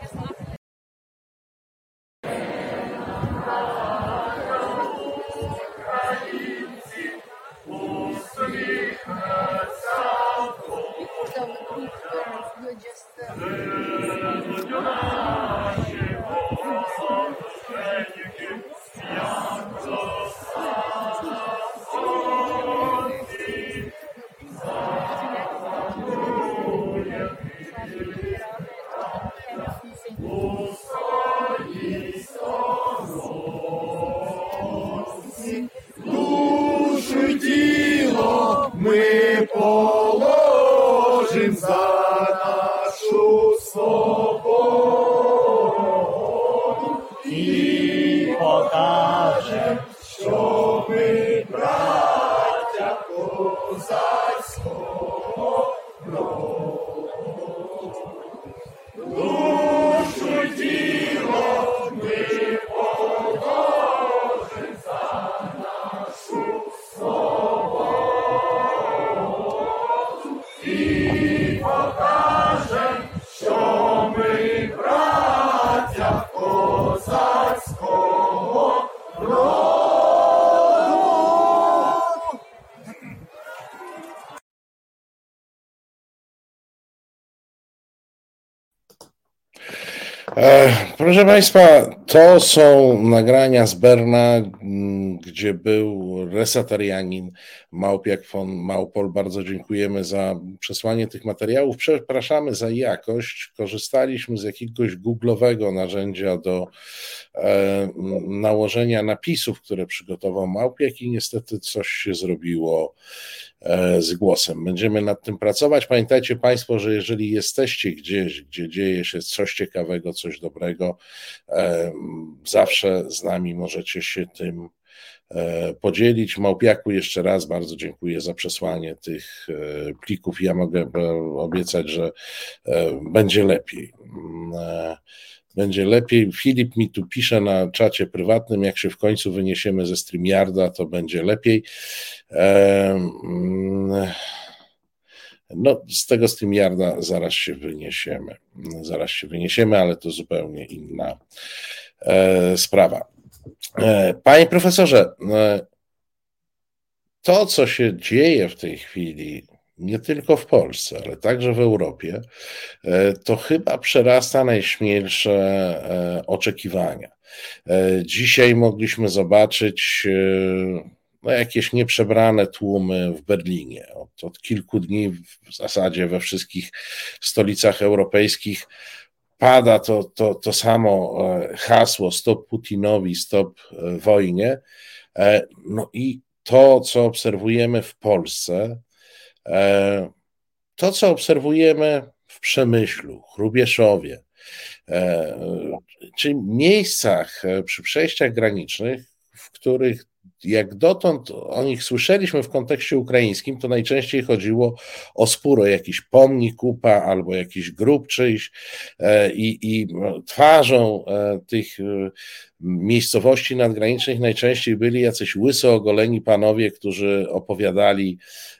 Proszę Państwa, to są nagrania z Berna, gdzie był resatarianin Małpiak von Małpol. Bardzo dziękujemy za przesłanie tych materiałów. Przepraszamy za jakość. Korzystaliśmy z jakiegoś googlowego narzędzia do e, nałożenia napisów, które przygotował Małpiak i niestety coś się zrobiło z głosem. Będziemy nad tym pracować. Pamiętajcie Państwo, że jeżeli jesteście gdzieś, gdzie dzieje się coś ciekawego, coś dobrego, e, zawsze z nami możecie się tym e, podzielić. Małpiaku jeszcze raz bardzo dziękuję za przesłanie tych plików. Ja mogę obiecać, że będzie lepiej. Będzie lepiej. Filip mi tu pisze na czacie prywatnym, jak się w końcu wyniesiemy ze StreamYarda, to będzie lepiej. No, z tego StreamYarda zaraz się wyniesiemy. Zaraz się wyniesiemy, ale to zupełnie inna e, sprawa. E, panie profesorze, e, to, co się dzieje w tej chwili nie tylko w Polsce, ale także w Europie, e, to chyba przerasta najśmielsze e, oczekiwania. E, dzisiaj mogliśmy zobaczyć no, jakieś nieprzebrane tłumy w Berlinie. Od, od kilku dni w zasadzie we wszystkich stolicach europejskich pada to, to, to samo hasło stop Putinowi, stop wojnie. No i to, co obserwujemy w Polsce, to, co obserwujemy w Przemyślu, Chrubieszowie, e, czyli miejscach e, przy przejściach granicznych, w których jak dotąd o nich słyszeliśmy w kontekście ukraińskim, to najczęściej chodziło o spór, o jakiś pomnik UPA albo jakiś grób czyjś i, i twarzą tych miejscowości nadgranicznych najczęściej byli jacyś łyso ogoleni panowie, którzy opowiadali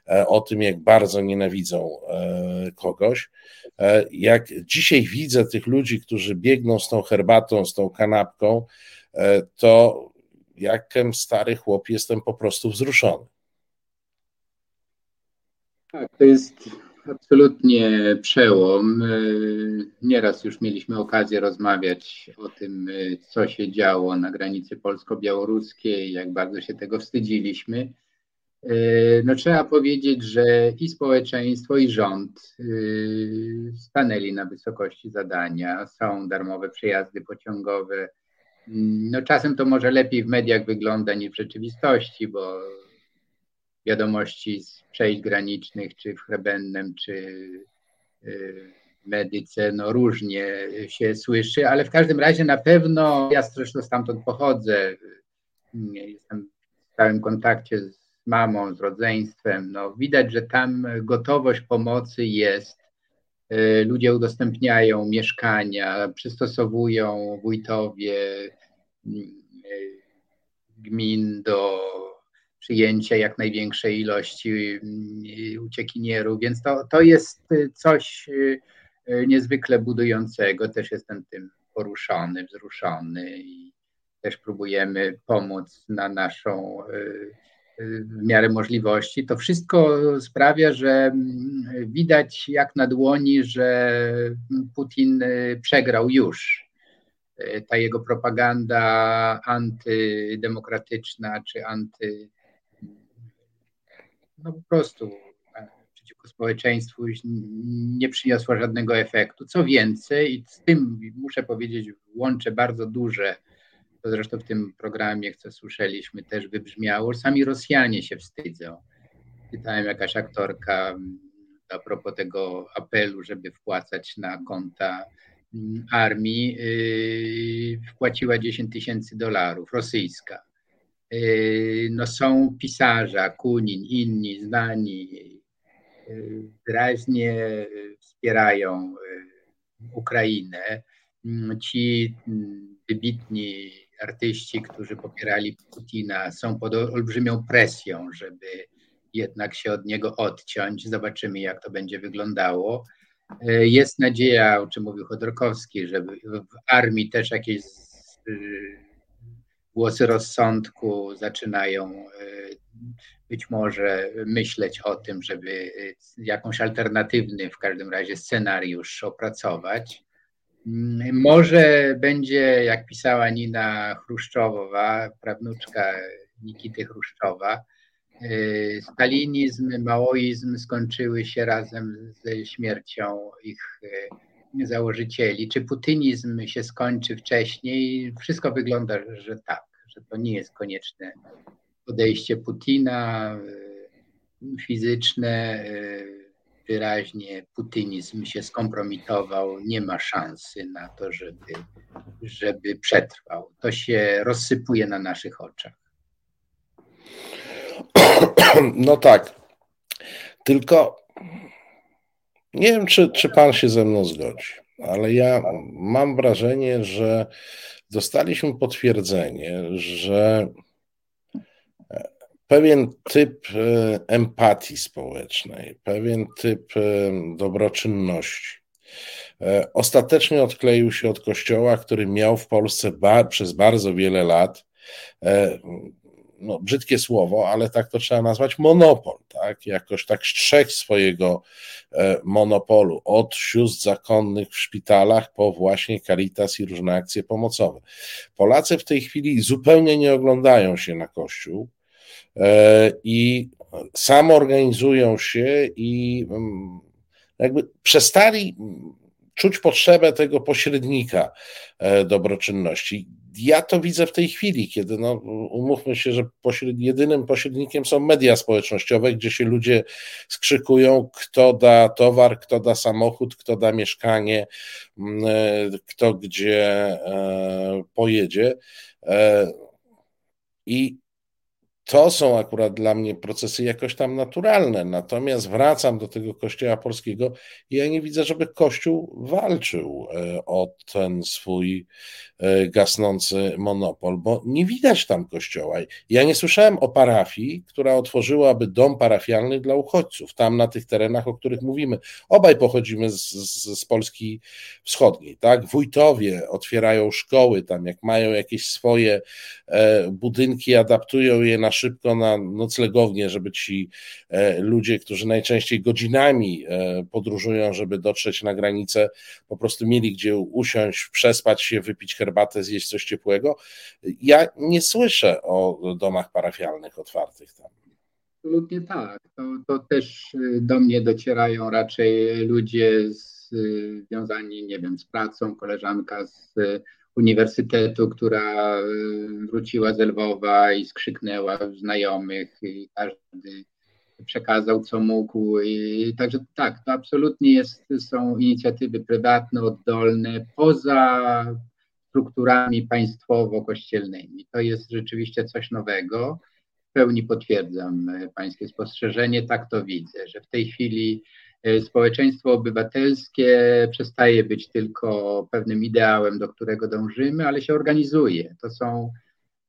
e, o tym, jak bardzo nienawidzą e, kogoś. E, jak dzisiaj widzę tych ludzi, którzy biegną z tą herbatą, z tą kanapką, to jakem stary chłop jestem po prostu wzruszony. Tak, to jest absolutnie przełom. E, nieraz już mieliśmy okazję rozmawiać o tym, e, co się działo na granicy polsko-białoruskiej, jak bardzo się tego wstydziliśmy. E, no, trzeba powiedzieć, że i społeczeństwo, i rząd stanęli na wysokości zadania. Są darmowe przejazdy pociągowe. No, czasem to może lepiej w mediach wygląda niż w rzeczywistości, bo wiadomości z przejść granicznych, czy w Chrebennem, czy y, Medyce, no różnie się słyszy, ale w każdym razie na pewno, ja zresztą stamtąd pochodzę, jestem w stałym kontakcie z mamą, z rodzeństwem, no widać, że tam gotowość pomocy jest, ludzie udostępniają mieszkania, przystosowują wójtowie y, gmin do przyjęcia jak największej ilości uciekinierów, więc to, to jest coś y, niezwykle budującego. Też jestem tym poruszony, wzruszony i też próbujemy pomóc na naszą w miarę możliwości. To wszystko sprawia, że widać jak na dłoni, że Putin przegrał już. Ta jego propaganda antydemokratyczna czy anty no po prostu e, przeciwko społeczeństwu nie przyniosła żadnego efektu. Co więcej, i z tym muszę powiedzieć, łączę bardzo duże, to zresztą w tym programie, co słyszeliśmy, też wybrzmiało, sami Rosjanie się wstydzą. Czytałem jakaś aktorka mm, a propos tego apelu, żeby wpłacać na konta mm, armii, yy, wpłaciła 10 tysięcy dolarów, rosyjska. Yy, no są pisarze, Kunin, inni znani, yy, wyraźnie wspierają Ukrainę. Mm, ci wybitni artyści, którzy popierali Putina, są pod olbrzymią presją, żeby jednak się od niego odciąć. Zobaczymy, jak to będzie wyglądało. Jest nadzieja, o czym mówił Chodorkowski, żeby w armii też jakieś głosy rozsądku zaczynają e, być może myśleć o tym, żeby e, jakąś alternatywny w każdym razie scenariusz opracować. Mm, może będzie, jak pisała Nina Chruszczowa, prawnuczka Nikity Chruszczowa, y, stalinizm, maoizm skończyły się razem ze śmiercią ich y, założycieli. Czy putinizm się skończy wcześniej? Wszystko wygląda, że tak, że to nie jest konieczne podejście Putina y, fizyczne wyraźnie putinizm się skompromitował, nie ma szansy na to, żeby, żeby przetrwał. To się rozsypuje na naszych oczach. <clears throat> No tak. Tylko nie wiem, czy, czy pan się ze mną zgodzi, ale ja mam wrażenie, że dostaliśmy potwierdzenie, że pewien typ e, empatii społecznej, pewien typ e, dobroczynności. E, ostatecznie odkleił się od Kościoła, który miał w Polsce bar, przez bardzo wiele lat, no, brzydkie słowo, ale tak to trzeba nazwać, monopol. Tak? Jakoś tak strzeg swojego monopolu od sióstr zakonnych w szpitalach po właśnie Caritas i różne akcje pomocowe. Polacy w tej chwili zupełnie nie oglądają się na Kościół i samoorganizują się i mm, jakby przestali czuć potrzebę tego pośrednika e, dobroczynności. Ja to widzę w tej chwili, kiedy no, umówmy się, że pośred, jedynym pośrednikiem są media społecznościowe, gdzie się ludzie skrzykują, kto da towar, kto da samochód, kto da mieszkanie, e, kto gdzie pojedzie. I to są akurat dla mnie procesy jakoś tam naturalne. Natomiast wracam do tego Kościoła polskiego i ja nie widzę, żeby Kościół walczył e, o ten swój gasnący monopol, bo nie widać tam kościoła. Ja nie słyszałem o parafii, która otworzyłaby dom parafialny dla uchodźców, tam na tych terenach, o których mówimy. Obaj pochodzimy z, z, z Polski Wschodniej, tak? Wójtowie otwierają szkoły tam, jak mają jakieś swoje e, budynki, adaptują je na szybko na noclegownię, żeby ci e, ludzie, którzy najczęściej godzinami e, podróżują, żeby dotrzeć na granicę, po prostu mieli gdzie usiąść, przespać się, wypić herbatę, zjeść coś ciepłego. Ja nie słyszę o domach parafialnych otwartych tam. Absolutnie tak. To, to też y, do mnie docierają raczej ludzie z, y, związani, nie wiem, z pracą, koleżanka z uniwersytetu, która y, wróciła z Lwowa i skrzyknęła znajomych i każdy przekazał co mógł. I, także tak, to absolutnie jest, są inicjatywy prywatne, oddolne, poza strukturami państwowo-kościelnymi. To jest rzeczywiście coś nowego. W pełni potwierdzam e, Pańskie spostrzeżenie, tak to widzę, że w tej chwili E, społeczeństwo obywatelskie przestaje być tylko pewnym ideałem, do którego dążymy, ale się organizuje. To są,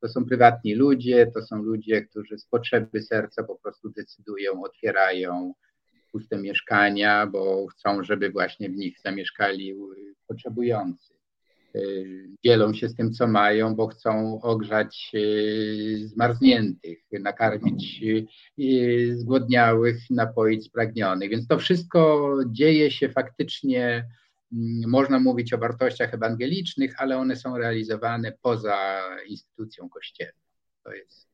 to są prywatni ludzie, to są ludzie, którzy z potrzeby serca po prostu decydują, otwierają puste mieszkania, bo chcą, żeby właśnie w nich zamieszkali potrzebujący. Y, dzielą się z tym, co mają, bo chcą ogrzać y, zmarzniętych, nakarmić y, zgłodniałych, napoić spragnionych. Więc to wszystko dzieje się faktycznie, mm, można mówić o wartościach ewangelicznych, ale one są realizowane poza instytucją kościelną. To jest,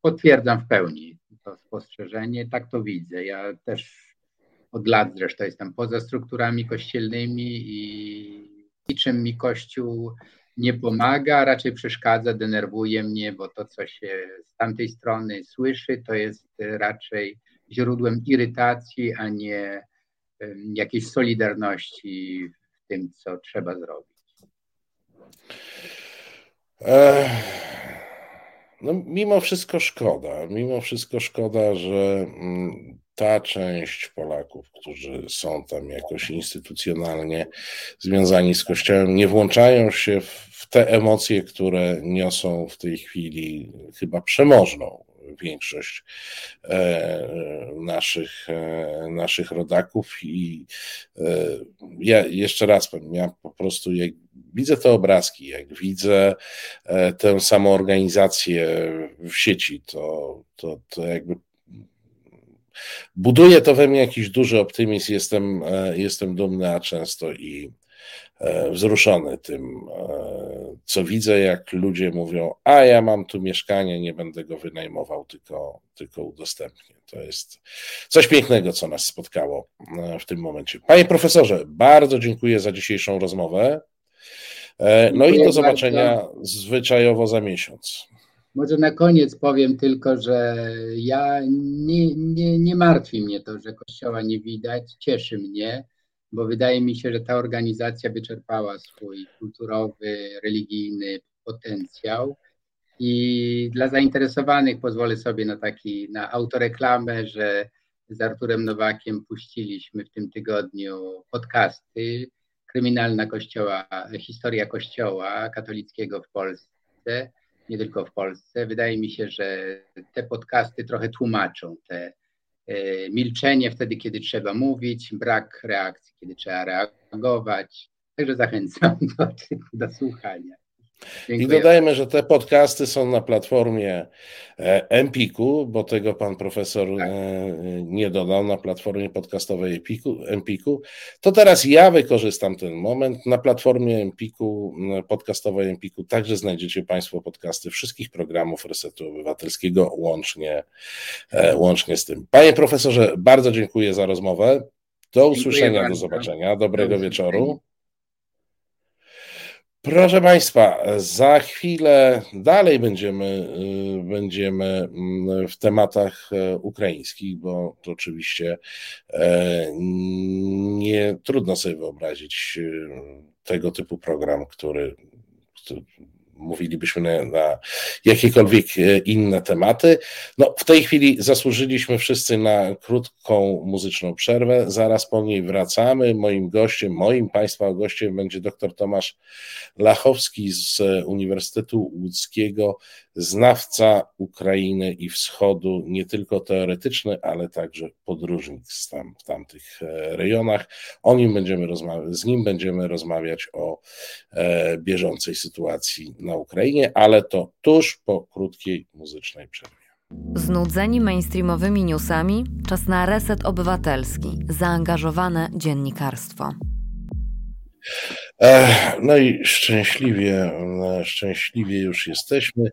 potwierdzam w pełni to spostrzeżenie, tak to widzę. Ja też od lat zresztą jestem poza strukturami kościelnymi i niczym mi Kościół nie pomaga, raczej przeszkadza, denerwuje mnie, bo to, co się z tamtej strony słyszy, to jest raczej źródłem irytacji, a nie jakiejś solidarności w tym, co trzeba zrobić. No, mimo wszystko szkoda, mimo wszystko szkoda, że mm, ta część Polaków, którzy są tam jakoś instytucjonalnie związani z Kościołem, nie włączają się w te emocje, które niosą w tej chwili chyba przemożną większość e, naszych, e, naszych rodaków. I e, ja jeszcze raz powiem, ja po prostu jak widzę te obrazki, jak widzę tę samoorganizację w sieci, to, to, to jakby buduje to we mnie jakiś duży optymizm, jestem, jestem dumny, a często i, wzruszony tym, co widzę, jak ludzie mówią, a ja mam tu mieszkanie, nie będę go wynajmował, tylko, tylko udostępnię. To jest coś pięknego, co nas spotkało w tym momencie. Panie profesorze, bardzo dziękuję za dzisiejszą rozmowę. No i do zobaczenia bardzo. zwyczajowo za miesiąc. Może na koniec powiem tylko, że ja nie, nie, nie martwi mnie to, że kościoła nie widać, cieszy mnie, bo wydaje mi się, że ta organizacja wyczerpała swój kulturowy, religijny potencjał. I dla zainteresowanych pozwolę sobie na taki, na autoreklamę, że z Arturem Nowakiem puściliśmy w tym tygodniu podcasty. Kryminalna Kościoła, Historia Kościoła katolickiego w Polsce nie tylko w Polsce. Wydaje mi się, że te podcasty trochę tłumaczą te e, milczenie wtedy, kiedy trzeba mówić, brak reakcji, kiedy trzeba reagować. Także zachęcam <laughs> do, do słuchania. Dziękuję. I dodajmy, że te podcasty są na platformie e, Empiku, bo tego pan profesor tak. E, nie dodał na platformie podcastowej Empiku, Empiku. To teraz ja wykorzystam ten moment. Na platformie Empiku, podcastowej Empiku także znajdziecie Państwo podcasty wszystkich programów Resetu Obywatelskiego, łącznie, e, łącznie z tym. Panie profesorze, bardzo dziękuję za rozmowę. Do usłyszenia, do zobaczenia. Dobrego wieczoru. Proszę Państwa, za chwilę dalej będziemy, y, będziemy mm, w tematach e, ukraińskich, bo to oczywiście e, nie trudno sobie wyobrazić y, tego typu program, który, który mówilibyśmy na, na, jakiekolwiek e, inne tematy. No, w tej chwili zasłużyliśmy wszyscy na krótką muzyczną przerwę. Zaraz po niej wracamy. Moim gościem, moim Państwa gościem będzie dr Tomasz Lachowski z Uniwersytetu Łódzkiego, znawca Ukrainy i Wschodu, nie tylko teoretyczny, ale także podróżnik tam, w tamtych e, rejonach. O nim będziemy rozmawiać, z nim będziemy rozmawiać o e, bieżącej sytuacji na Ukrainie, ale to tuż po krótkiej muzycznej przerwie. Znudzeni mainstreamowymi newsami? Czas na reset obywatelski, zaangażowane dziennikarstwo. No i szczęśliwie, szczęśliwie już jesteśmy.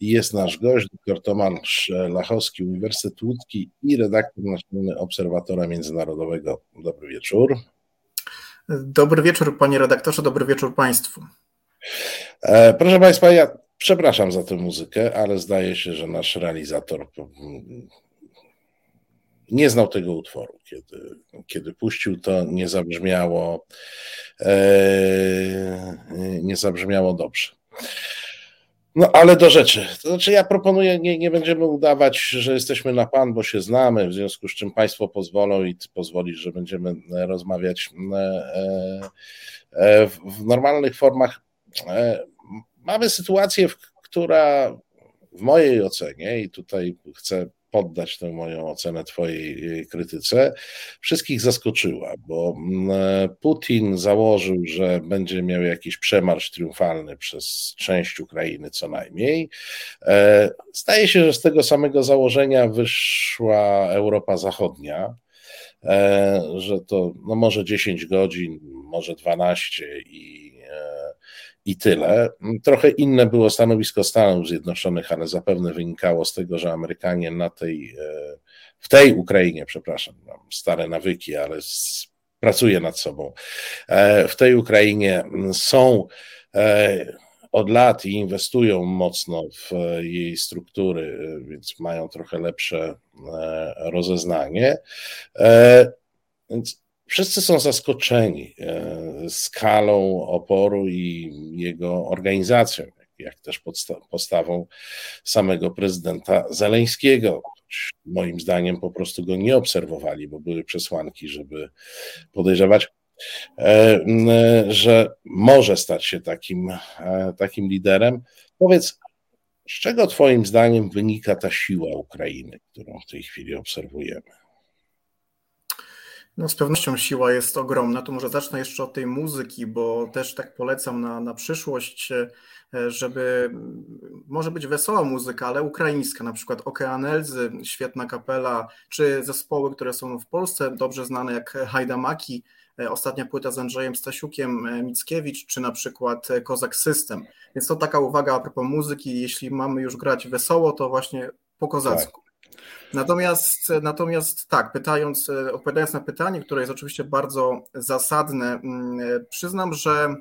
Jest nasz gość, dr Tomasz Lachowski, Uniwersytet Łódzki i redaktor naczelny Obserwatora Międzynarodowego. Dobry wieczór. Dobry wieczór, panie redaktorze, dobry wieczór państwu. E, proszę państwa, ja przepraszam za tę muzykę, ale zdaje się, że nasz realizator nie znał tego utworu. Kiedy, kiedy puścił, to nie zabrzmiało, e, nie zabrzmiało dobrze. No ale do rzeczy. To znaczy, ja proponuję, nie, nie będziemy udawać, że jesteśmy na pan, bo się znamy, w związku z czym Państwo pozwolą i ty pozwolisz, że będziemy rozmawiać e, e, w normalnych formach. E, mamy sytuację, która w mojej ocenie, i tutaj chcę poddać tę moją ocenę Twojej krytyce, wszystkich zaskoczyła, bo mm, Putin założył, że będzie miał jakiś przemarsz triumfalny przez część Ukrainy co najmniej. E, zdaje się, że z tego samego założenia wyszła Europa Zachodnia e, że to no może 10 godzin, może 12 i i tyle. Trochę inne było stanowisko Stanów Zjednoczonych, ale zapewne wynikało z tego, że Amerykanie na tej, e, w tej Ukrainie, przepraszam, mam stare nawyki, ale pracuję nad sobą. E, w tej Ukrainie są e, od lat i inwestują mocno w jej struktury, więc mają trochę lepsze rozeznanie. Więc Wszyscy są zaskoczeni e, skalą oporu i jego organizacją, jak też postawą samego prezydenta Zeleńskiego. Moim zdaniem po prostu go nie obserwowali, bo były przesłanki, żeby podejrzewać, e, że może stać się takim, e, takim liderem. Powiedz, z czego Twoim zdaniem wynika ta siła Ukrainy, którą w tej chwili obserwujemy? No z pewnością siła jest ogromna. To może zacznę jeszcze od tej muzyki, bo też tak polecam na, na przyszłość, e, żeby może być wesoła muzyka, ale ukraińska, na przykład Okean Elzy, świetna kapela, czy zespoły, które są w Polsce dobrze znane jak Hajdamaki, ostatnia płyta z Andrzejem Stasiukiem Mickiewicz, czy na przykład Kozak System. Więc to taka uwaga a propos muzyki, jeśli mamy już grać wesoło, to właśnie po kozacku. Natomiast, natomiast tak, pytając, odpowiadając na pytanie, które jest oczywiście bardzo zasadne, mm, przyznam, że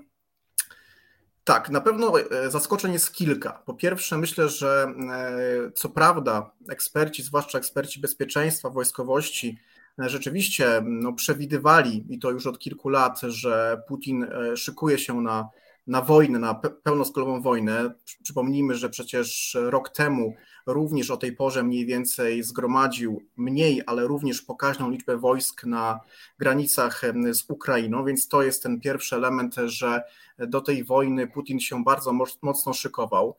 tak, na pewno e, zaskoczeń jest kilka. Po pierwsze, myślę, że e, co prawda eksperci, zwłaszcza eksperci bezpieczeństwa, wojskowości, e, rzeczywiście no, przewidywali, i to już od kilku lat, że Putin szykuje się na na wojnę, na pełnoskalową wojnę. Przypomnijmy, że przecież rok temu również o tej porze mniej więcej zgromadził mniej, ale również pokaźną liczbę wojsk na granicach z Ukrainą, więc to jest ten pierwszy element, że do tej wojny Putin się bardzo mocno szykował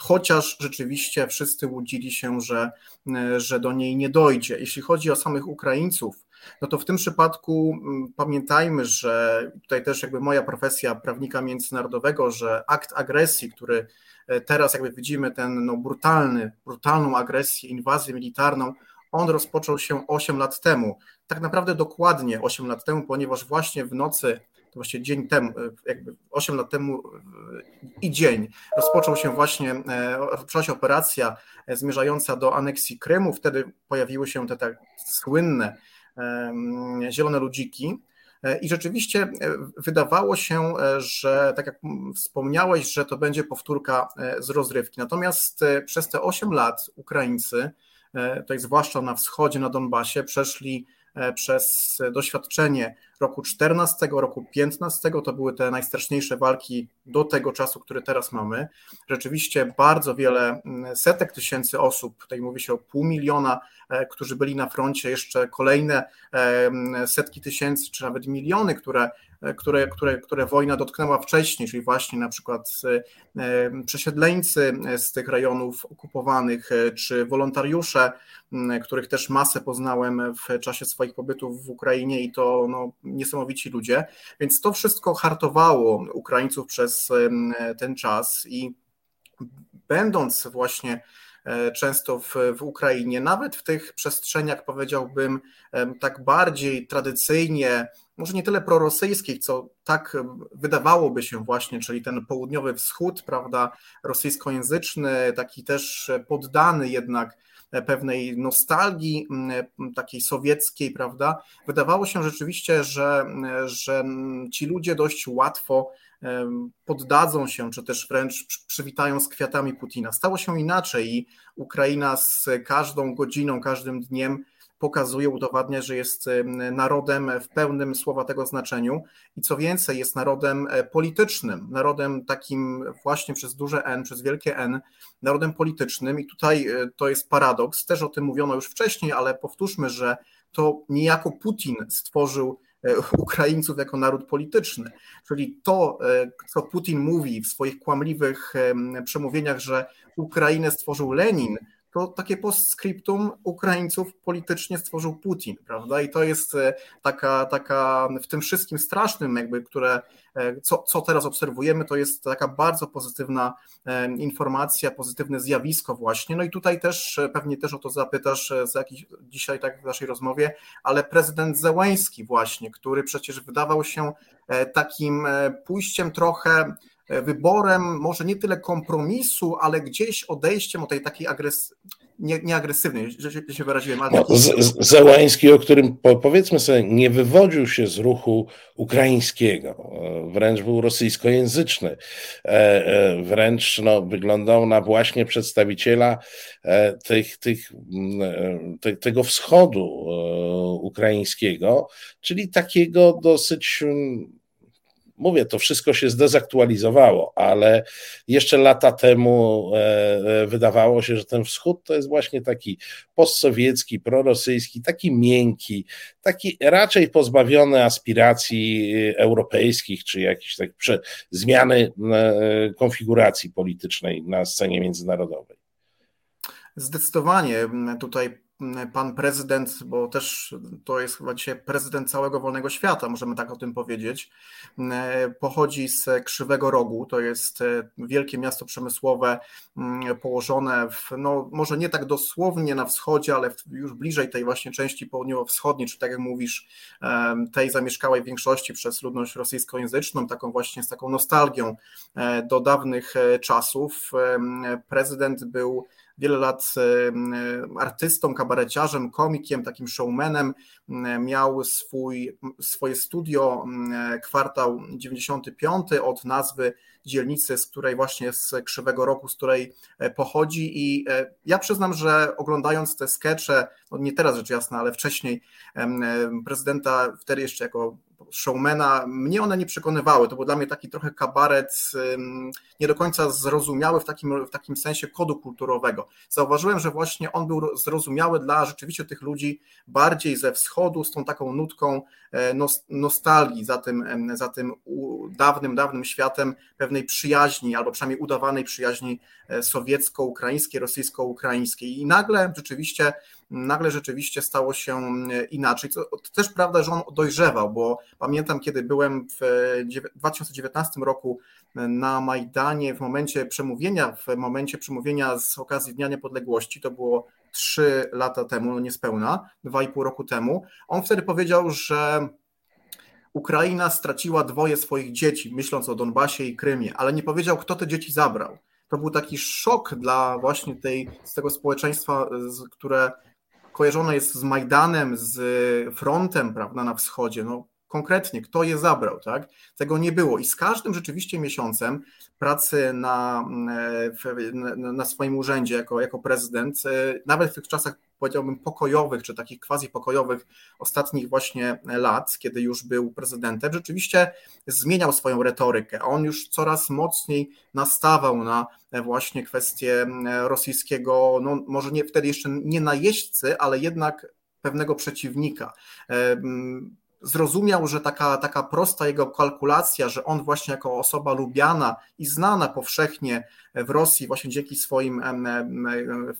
chociaż rzeczywiście wszyscy łudzili się, że, że do niej nie dojdzie. Jeśli chodzi o samych Ukraińców, no to w tym przypadku mm, pamiętajmy, że tutaj też jakby moja profesja prawnika międzynarodowego, że akt agresji, który teraz jakby widzimy ten no, brutalny, brutalną agresję, inwazję militarną, on rozpoczął się 8 lat temu. Tak naprawdę dokładnie 8 lat temu, ponieważ właśnie w nocy, to właściwie dzień temu, e, jakby 8 lat temu e, i dzień, rozpoczął się właśnie, rozpoczęła się operacja zmierzająca do aneksji Krymu. Wtedy pojawiły się te tak słynne zielone ludziki. E, I rzeczywiście e, wydawało się, e, że tak jak wspomniałeś, że to będzie powtórka z rozrywki. Natomiast przez te 8 lat Ukraińcy, tutaj zwłaszcza na wschodzie, na Donbasie, przeszli przez doświadczenie roku 14, roku 15, to były te najstraszniejsze walki do tego czasu, który teraz mamy. Rzeczywiście bardzo wiele setek tysięcy osób, tutaj mówi się o pół miliona, którzy byli na froncie, jeszcze kolejne e, setki tysięcy, czy nawet miliony, które które, które, które wojna dotknęła wcześniej, czyli właśnie na przykład e, przesiedleńcy z tych rejonów okupowanych, e, czy wolontariusze, których też masę poznałem w czasie swoich pobytów w Ukrainie i to no, niesamowici ludzie. Więc to wszystko hartowało Ukraińców przez ten czas i będąc właśnie e, często w, w Ukrainie, nawet w tych przestrzeniach, powiedziałbym, tak bardziej tradycyjnie może nie tyle prorosyjskich, co tak wydawałoby się właśnie, czyli ten południowy wschód, prawda, rosyjskojęzyczny, taki też poddany jednak pewnej nostalgii takiej sowieckiej, prawda, wydawało się rzeczywiście, że, że ci ludzie dość łatwo poddadzą się, czy też wręcz przywitają z kwiatami Putina. Stało się inaczej i Ukraina z każdą godziną, każdym dniem pokazuje, udowadnia, że jest narodem w pełnym słowa tego znaczeniu. I co więcej, jest narodem e, politycznym, narodem takim właśnie przez duże N, przez wielkie N, narodem politycznym. I tutaj e, to jest paradoks, też o tym mówiono już wcześniej, ale powtórzmy, że to niejako Putin stworzył Ukraińców jako naród polityczny. Czyli to, co Putin mówi w swoich kłamliwych przemówieniach, że Ukrainę stworzył Lenin, to takie postscriptum Ukraińców politycznie stworzył Putin, prawda? I to jest e, taka, taka w tym wszystkim strasznym, jakby, które, e, co, co teraz obserwujemy, to jest taka bardzo pozytywna e, informacja, pozytywne zjawisko właśnie. No i tutaj też pewnie też o to zapytasz za dzisiaj tak w naszej rozmowie, ale prezydent Zełański właśnie, który przecież wydawał się takim pójściem trochę wyborem może nie tyle kompromisu, ale gdzieś odejściem od tej takiej agres nie, nie agresywnej, że się, się wyraziłem. Ale... No, Zełański, o którym powiedzmy sobie, nie wywodził się z ruchu ukraińskiego, wręcz był rosyjskojęzyczny, e, e, wręcz no, wyglądał na właśnie przedstawiciela e, tych, tych, te, tego wschodu ukraińskiego, czyli takiego dosyć mówię, to wszystko się zdezaktualizowało, ale jeszcze lata temu e, e, wydawało się, że ten wschód to jest właśnie taki postsowiecki, prorosyjski, taki miękki, taki raczej pozbawiony aspiracji europejskich, czy jakiejś tak zmiany e, konfiguracji politycznej na scenie międzynarodowej. Zdecydowanie tutaj pan prezydent, bo też to jest chyba dzisiaj prezydent całego wolnego świata, możemy tak o tym powiedzieć, pochodzi z Krzywego Rogu, to jest wielkie miasto przemysłowe położone w, no może nie tak dosłownie na wschodzie, ale już bliżej tej właśnie części południowo-wschodniej, czy tak jak mówisz, tej zamieszkałej większości przez ludność rosyjskojęzyczną, taką właśnie z taką nostalgią e, do dawnych e, czasów. Prezydent był wiele lat artystą, kabareciarzem, komikiem, takim showmanem. Miał swój, swoje studio kwartał 95 od nazwy dzielnicy, z której właśnie z Krzywego Roku, z której e, pochodzi i e, ja przyznam, że oglądając te skecze, no nie teraz rzecz jasna, ale wcześniej prezydenta, wtedy jeszcze jako showmana, mnie one nie przekonywały. To był dla mnie taki trochę kabaret nie do końca zrozumiały w takim, w takim sensie kodu kulturowego. Zauważyłem, że właśnie on był zrozumiały dla rzeczywiście tych ludzi bardziej ze wschodu, z tą taką nutką e, nostalgii za tym, za tym dawnym, dawnym światem, pewnej przyjaźni, albo przynajmniej udawanej przyjaźni e, sowiecko-ukraińskiej, rosyjsko-ukraińskiej. I nagle rzeczywiście nagle rzeczywiście stało się e, inaczej. To, też prawda, że on dojrzewał, bo pamiętam, kiedy byłem w 2019 roku na Majdanie w momencie przemówienia, w momencie przemówienia z okazji Dnia Niepodległości, to było trzy lata temu, no niespełna, dwa i pół roku temu, on wtedy powiedział, że Ukraina straciła dwoje swoich dzieci, myśląc o Donbasie i Krymie, ale nie powiedział, kto te dzieci zabrał. To był taki szok dla właśnie tej, z tego społeczeństwa, które kojarzone jest z Majdanem, z frontem prawda, na wschodzie. No, konkretnie, kto je zabrał, tak? Tego nie było. I z każdym rzeczywiście miesiącem pracy na, na, na swoim urzędzie jako, jako prezydent, e, nawet w tych czasach powiedziałbym pokojowych, czy takich quasi pokojowych ostatnich właśnie lat, kiedy już był prezydentem, rzeczywiście zmieniał swoją retorykę. On już coraz mocniej nastawał na właśnie kwestię rosyjskiego, no może nie wtedy jeszcze nie najeźdźcy, ale jednak pewnego przeciwnika e, zrozumiał, że taka, taka prosta jego kalkulacja, że on właśnie jako osoba lubiana i znana powszechnie w Rosji, właśnie dzięki swoim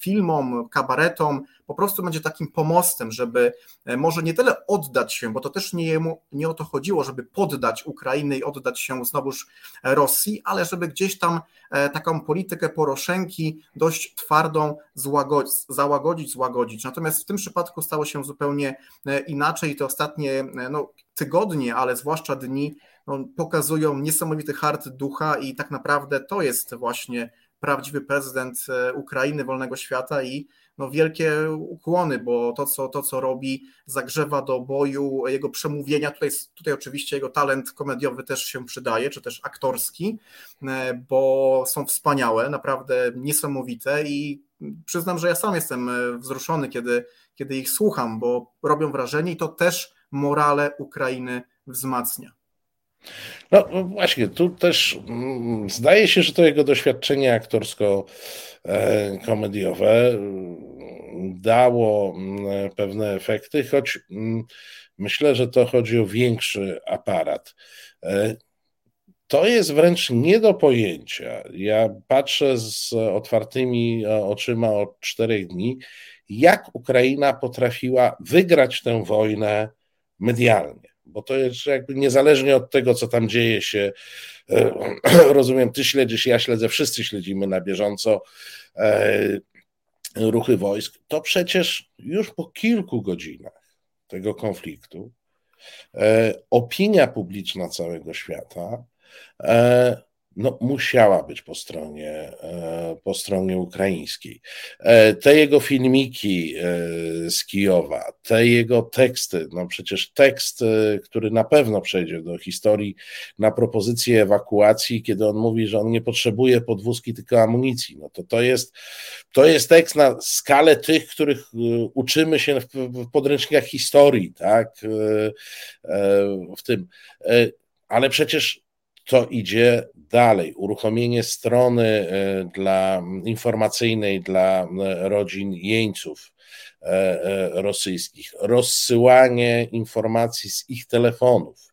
filmom, kabaretom, po prostu będzie takim pomostem, żeby e, może nie tyle oddać się, bo to też nie, jemu, nie o to chodziło, żeby poddać Ukrainę i oddać się znowuż Rosji, ale żeby gdzieś tam e, taką politykę Poroszenki dość twardą złagodzić, załagodzić, złagodzić. Natomiast w tym przypadku stało się zupełnie e, inaczej. Te ostatnie no, tygodnie, ale zwłaszcza dni no, pokazują niesamowity hart ducha i tak naprawdę to jest właśnie prawdziwy prezydent Ukrainy, wolnego świata i no wielkie ukłony, bo to co, to, co robi, zagrzewa do boju, jego przemówienia, tutaj, tutaj oczywiście jego talent komediowy też się przydaje, czy też aktorski, e, bo są wspaniałe, naprawdę niesamowite i przyznam, że ja sam jestem e, wzruszony, kiedy, kiedy ich słucham, bo robią wrażenie i to też morale Ukrainy wzmacnia. No właśnie, tu też mm, zdaje się, że to jego doświadczenie aktorsko-komediowe dało mm, pewne efekty, choć mm, myślę, że to chodzi o większy aparat. E, to jest wręcz nie do pojęcia. Ja patrzę z otwartymi e, oczyma od czterech dni, jak Ukraina potrafiła wygrać tę wojnę medialnie. Bo to jest jakby niezależnie od tego, co tam dzieje się, e, <clears throat> rozumiem, ty śledzisz, ja śledzę, wszyscy śledzimy na bieżąco ruchy wojsk, to przecież już po kilku godzinach tego konfliktu e, opinia publiczna całego świata e, no, musiała być po stronie, e, po stronie ukraińskiej. E, te jego filmiki e, z Kijowa, te jego teksty, no przecież tekst, który na pewno przejdzie do historii na propozycję ewakuacji, kiedy on mówi, że on nie potrzebuje podwózki, tylko amunicji, no to to jest, to jest tekst na skalę tych, których uczymy się w, w podręcznikach historii, tak, w tym, ale przecież to idzie dalej. Uruchomienie strony e, dla informacyjnej dla e, rodzin jeńców e, rosyjskich, rozsyłanie informacji z ich telefonów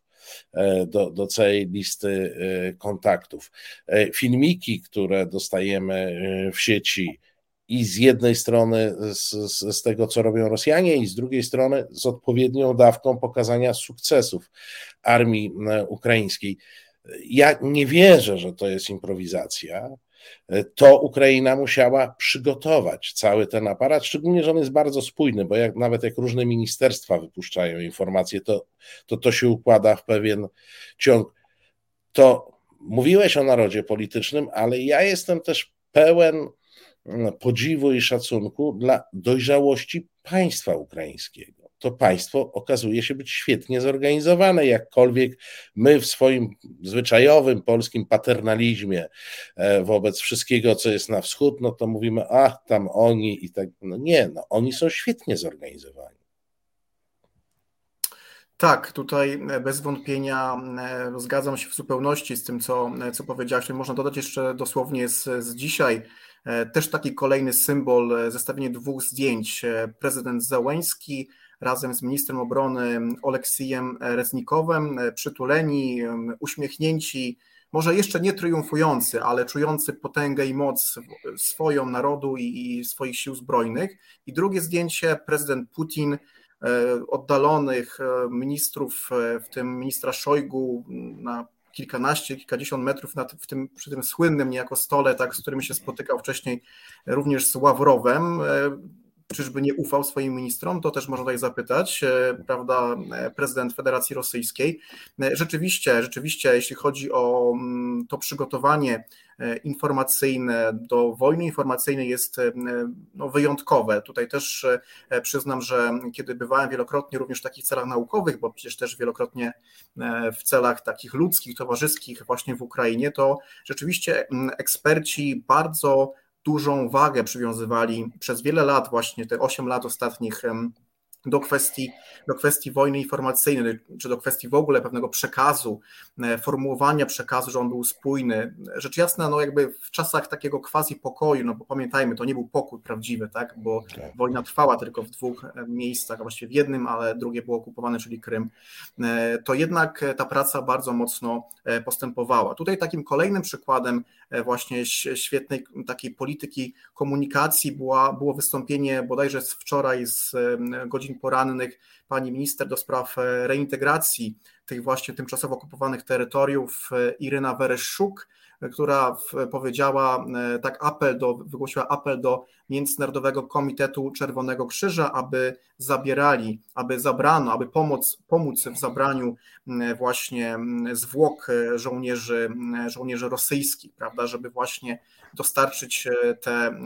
do, do całej listy kontaktów. Filmiki, które dostajemy w sieci, i z jednej strony z, z, z, tego, co robią Rosjanie, i z drugiej strony z odpowiednią dawką pokazania sukcesów armii e, ukraińskiej. Ja nie wierzę, że to jest improwizacja. To Ukraina musiała przygotować cały ten aparat, szczególnie, że on jest bardzo spójny, bo jak, nawet jak różne ministerstwa wypuszczają informacje, to, to to się układa w pewien ciąg. To mówiłeś o narodzie politycznym, ale ja jestem też pełen podziwu i szacunku dla dojrzałości państwa ukraińskiego. To państwo okazuje się być świetnie zorganizowane, jakkolwiek my w swoim zwyczajowym polskim paternalizmie e, wobec wszystkiego, co jest na wschód, no to mówimy, ach, tam oni i tak. No nie, no oni są świetnie zorganizowani. Tak, tutaj bez wątpienia e, zgadzam się w zupełności z tym, co, co powiedziałeś. Można dodać jeszcze dosłownie z, z dzisiaj E, też taki kolejny symbol, e, zestawienie dwóch zdjęć. E, prezydent Załęski razem z ministrem obrony Oleksijem Reznikowem, przytuleni, uśmiechnięci, może jeszcze nie triumfujący, ale czujący potęgę i moc swoją narodu i, swoich sił zbrojnych. I drugie zdjęcie, prezydent Putin, oddalonych ministrów, w tym ministra Szojgu na kilkanaście, kilkadziesiąt metrów nad, w tym, przy tym słynnym niejako stole, tak, z którym się spotykał wcześniej również z Ławrowem. E, czyżby nie ufał swoim ministrom? To też można tutaj zapytać, e, prawda, e, prezydent Federacji Rosyjskiej. Rzeczywiście, rzeczywiście, jeśli chodzi o mm, to przygotowanie E, informacyjne, do wojny informacyjnej jest e, no, wyjątkowe. Tutaj też e, przyznam, że kiedy bywałem wielokrotnie również w takich celach naukowych, bo przecież też wielokrotnie w celach takich ludzkich, towarzyskich właśnie w Ukrainie, to rzeczywiście eksperci bardzo dużą wagę przywiązywali przez wiele lat, właśnie te 8 lat ostatnich do kwestii, do kwestii wojny informacyjnej, czy do kwestii w ogóle pewnego przekazu, e, formułowania przekazu, że on był spójny. Rzecz jasna, no jakby w czasach takiego quasi pokoju, no bo pamiętajmy, to nie był pokój prawdziwy, tak, bo tak. wojna trwała tylko w dwóch e, miejscach, a właściwie w jednym, ale drugie było okupowane, czyli Krym, e, to jednak ta praca bardzo mocno postępowała. Tutaj takim kolejnym przykładem właśnie świetnej takiej polityki komunikacji była, było wystąpienie bodajże z wczoraj z godzin porannych pani minister do spraw e, reintegracji tych właśnie tymczasowo okupowanych terytoriów e, Iryna Wereszczuk, która powiedziała e, tak apel do, wygłosiła apel do Międzynarodowego Komitetu Czerwonego Krzyża, aby zabierali, aby zabrano, aby pomóc, pomóc w zabraniu właśnie zwłok żołnierzy, żołnierzy rosyjskich, prawda, żeby właśnie dostarczyć te,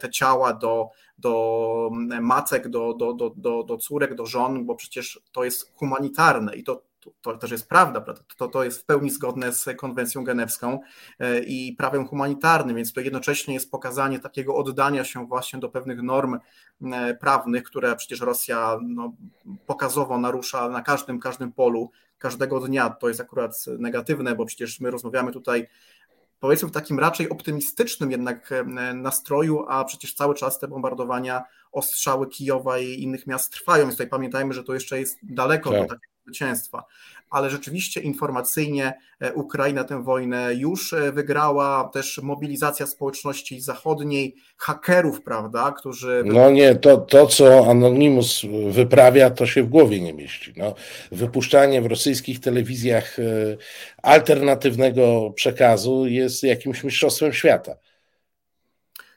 te ciała do, do macek, do, do, do, do, do córek, do żon, bo przecież to jest humanitarne i to to też jest prawda, to, to jest w pełni zgodne z konwencją genewską e, i prawem humanitarnym, więc to jednocześnie jest pokazanie takiego oddania się właśnie do pewnych norm e, prawnych, które przecież Rosja no, pokazowo narusza na każdym, każdym polu, każdego dnia. To jest akurat negatywne, bo przecież my rozmawiamy tutaj powiedzmy w takim raczej optymistycznym jednak e, nastroju, a przecież cały czas te bombardowania, ostrzały Kijowa i innych miast trwają, więc tutaj pamiętajmy, że to jeszcze jest daleko tak. do takiego zwycięstwa. Ale rzeczywiście informacyjnie e, Ukraina tę wojnę już e, wygrała, też mobilizacja społeczności zachodniej, hakerów, prawda, którzy... No nie, to, to co Anonymous wyprawia, to się w głowie nie mieści. No, wypuszczanie w rosyjskich telewizjach e, alternatywnego przekazu jest jakimś mistrzostwem świata.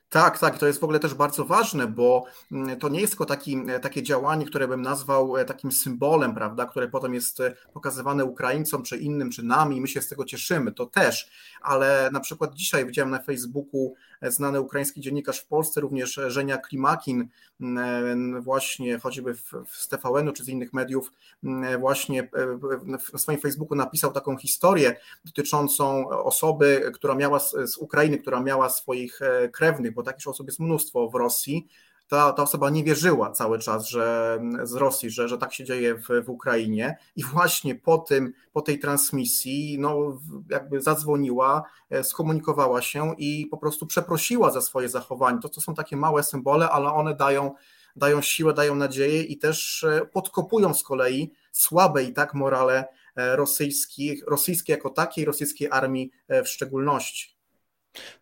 Tak, tak, to jest w ogóle też bardzo ważne, bo mm, to nie jest tylko taki, e, takie działanie, które bym nazwał e, takim symbolem, prawda, które potem jest e, pokazywane Ukraińcom, czy innym, czy nami, i my się z tego cieszymy, to też, ale na przykład dzisiaj widziałem na Facebooku znany ukraiński dziennikarz w Polsce, również Żenia Klimakin, właśnie choćby z TVN-u czy z innych mediów, właśnie na swoim Facebooku napisał taką historię dotyczącą osoby, która miała z Ukrainy, która miała swoich krewnych, bo takich osób jest mnóstwo w Rosji, ta, ta osoba nie wierzyła cały czas, że z Rosji, że, że tak się dzieje w, w Ukrainie i właśnie po tym, po tej transmisji, no jakby zadzwoniła, e, skomunikowała się i po prostu przeprosiła za swoje zachowanie. To, to są takie małe symbole, ale one dają, dają siłę, dają nadzieję i też e, podkopują z kolei słabe i tak morale e, rosyjskich, rosyjskiej jako takiej, rosyjskiej armii w szczególności.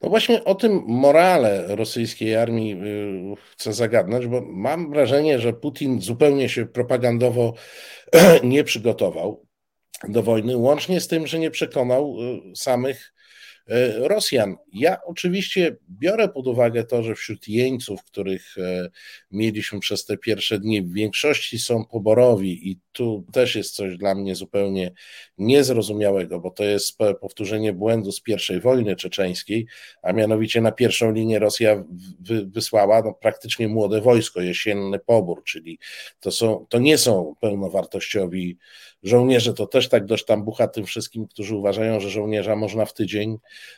No właśnie o tym morale rosyjskiej armii y, chcę zagadnąć, bo mam wrażenie, że Putin zupełnie się propagandowo <clears throat> nie przygotował do wojny, łącznie z tym, że nie przekonał y, samych E, Rosjan. Ja oczywiście biorę pod uwagę to, że wśród jeńców, których mieliśmy przez te pierwsze dni, w większości są poborowi i tu też jest coś dla mnie zupełnie niezrozumiałego, bo to jest powtórzenie błędu z pierwszej wojny czeczeńskiej, a mianowicie na pierwszą linię Rosja wysłała no, praktycznie młode wojsko, jesienny pobór, czyli to, są, to nie są pełnowartościowi żołnierze, to też tak dość tam bucha tym wszystkim, którzy uważają, że żołnierza można w tydzień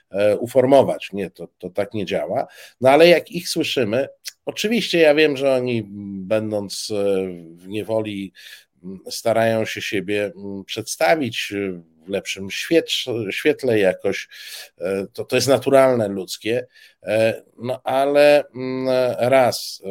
e, uformować. Nie, to, to tak nie działa. No ale jak ich słyszymy, oczywiście ja wiem, że oni będąc e, w niewoli starają się siebie przedstawić w lepszym świetle jakoś, e, to, to jest naturalne, ludzkie, no ale raz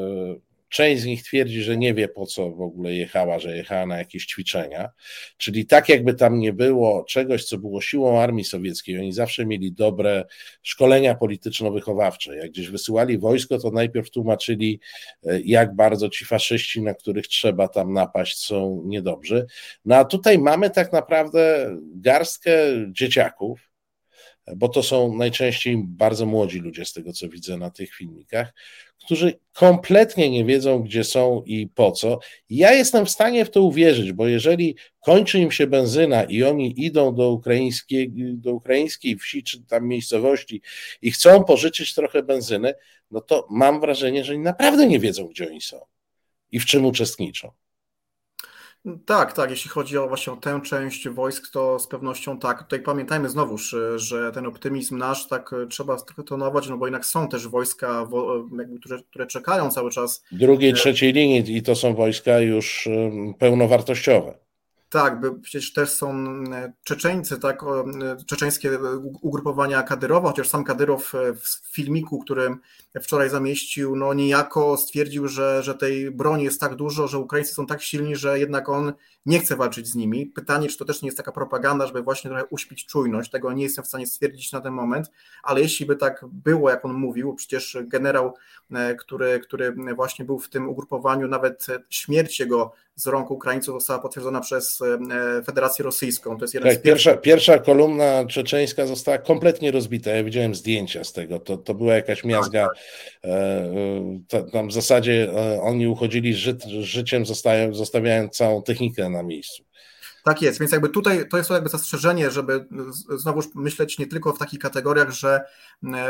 Część z nich twierdzi, że nie wie po co w ogóle jechała, że jechała na jakieś ćwiczenia. Czyli tak, jakby tam nie było czegoś, co było siłą armii sowieckiej. Oni zawsze mieli dobre szkolenia polityczno-wychowawcze. Jak gdzieś wysyłali wojsko, to najpierw tłumaczyli, e, jak bardzo ci faszyści, na których trzeba tam napaść, są niedobrzy. No a tutaj mamy tak naprawdę garstkę dzieciaków, bo to są najczęściej bardzo młodzi ludzie, z tego co widzę na tych filmikach, którzy kompletnie nie wiedzą, gdzie są i po co. Ja jestem w stanie w to uwierzyć, bo jeżeli kończy im się benzyna i oni idą do ukraińskiej, do ukraińskiej wsi czy tam miejscowości i chcą pożyczyć trochę benzyny, no to mam wrażenie, że oni naprawdę nie wiedzą, gdzie oni są i w czym uczestniczą. Tak, tak. Jeśli chodzi o właśnie o tę część wojsk, to z pewnością tak. Tutaj pamiętajmy znowuż, że ten optymizm nasz tak trzeba trochę tonować, no bo jednak są też wojska, które, które czekają cały czas. Drugiej, trzeciej linii i to są wojska już pełnowartościowe. Tak, przecież też są e, Czeczeńcy, tak, e, czeczeńskie ugrupowania Kadyrowa, chociaż sam Kadyrow e, w filmiku, który wczoraj zamieścił, no niejako stwierdził, że, że tej broni jest tak dużo, że Ukraińcy są tak silni, że jednak on nie chce walczyć z nimi. Pytanie, czy to też nie jest taka propaganda, żeby właśnie trochę uśpić czujność, tego nie jestem w stanie stwierdzić na ten moment, ale jeśli by tak było, jak on mówił, przecież generał, który, który właśnie był w tym ugrupowaniu, nawet śmierć jego z rąk Ukraińców została potwierdzona przez e, Federację Rosyjską. To jest jeden tak, pierwsza, pierwsza kolumna czeczeńska została kompletnie rozbita. Ja widziałem zdjęcia z tego. To, to była jakaś miazga. Tak, tak. E, e, tam w zasadzie oni uchodzili ży, życiem, zostawiając całą technikę na miejscu. Tak jest, więc jakby tutaj to jest jakby zastrzeżenie, żeby znowu myśleć nie tylko w takich kategoriach, że,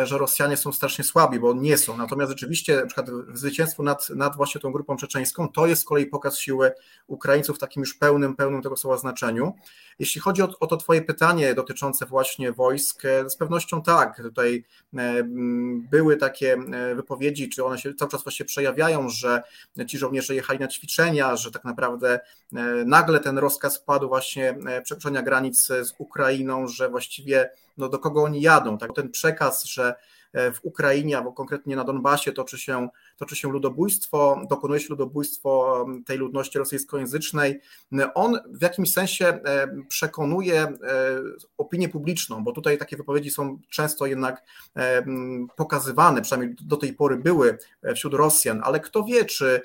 że Rosjanie są strasznie słabi, bo nie są. Natomiast rzeczywiście na przykład zwycięstwo nad, nad właśnie tą grupą czeczeńską to jest z kolei pokaz siły Ukraińców w takim już pełnym, pełnym tego słowa znaczeniu. Jeśli chodzi o, o to Twoje pytanie dotyczące właśnie wojsk, e, z pewnością tak. Tutaj e, były takie e, wypowiedzi, czy one się cały czas właśnie przejawiają, że ci żołnierze jechali na ćwiczenia, że tak naprawdę nagle ten rozkaz padł właśnie przekroczenia granic z Ukrainą, że właściwie no, do kogo oni jadą. Tak? Ten przekaz, że E, w Ukrainie, albo konkretnie na Donbasie toczy się, toczy się ludobójstwo, dokonuje się ludobójstwo tej ludności rosyjskojęzycznej. On w jakimś sensie e, przekonuje e, opinię publiczną, bo tutaj takie wypowiedzi są często jednak pokazywane, przynajmniej do tej pory były wśród Rosjan, ale kto wie, czy,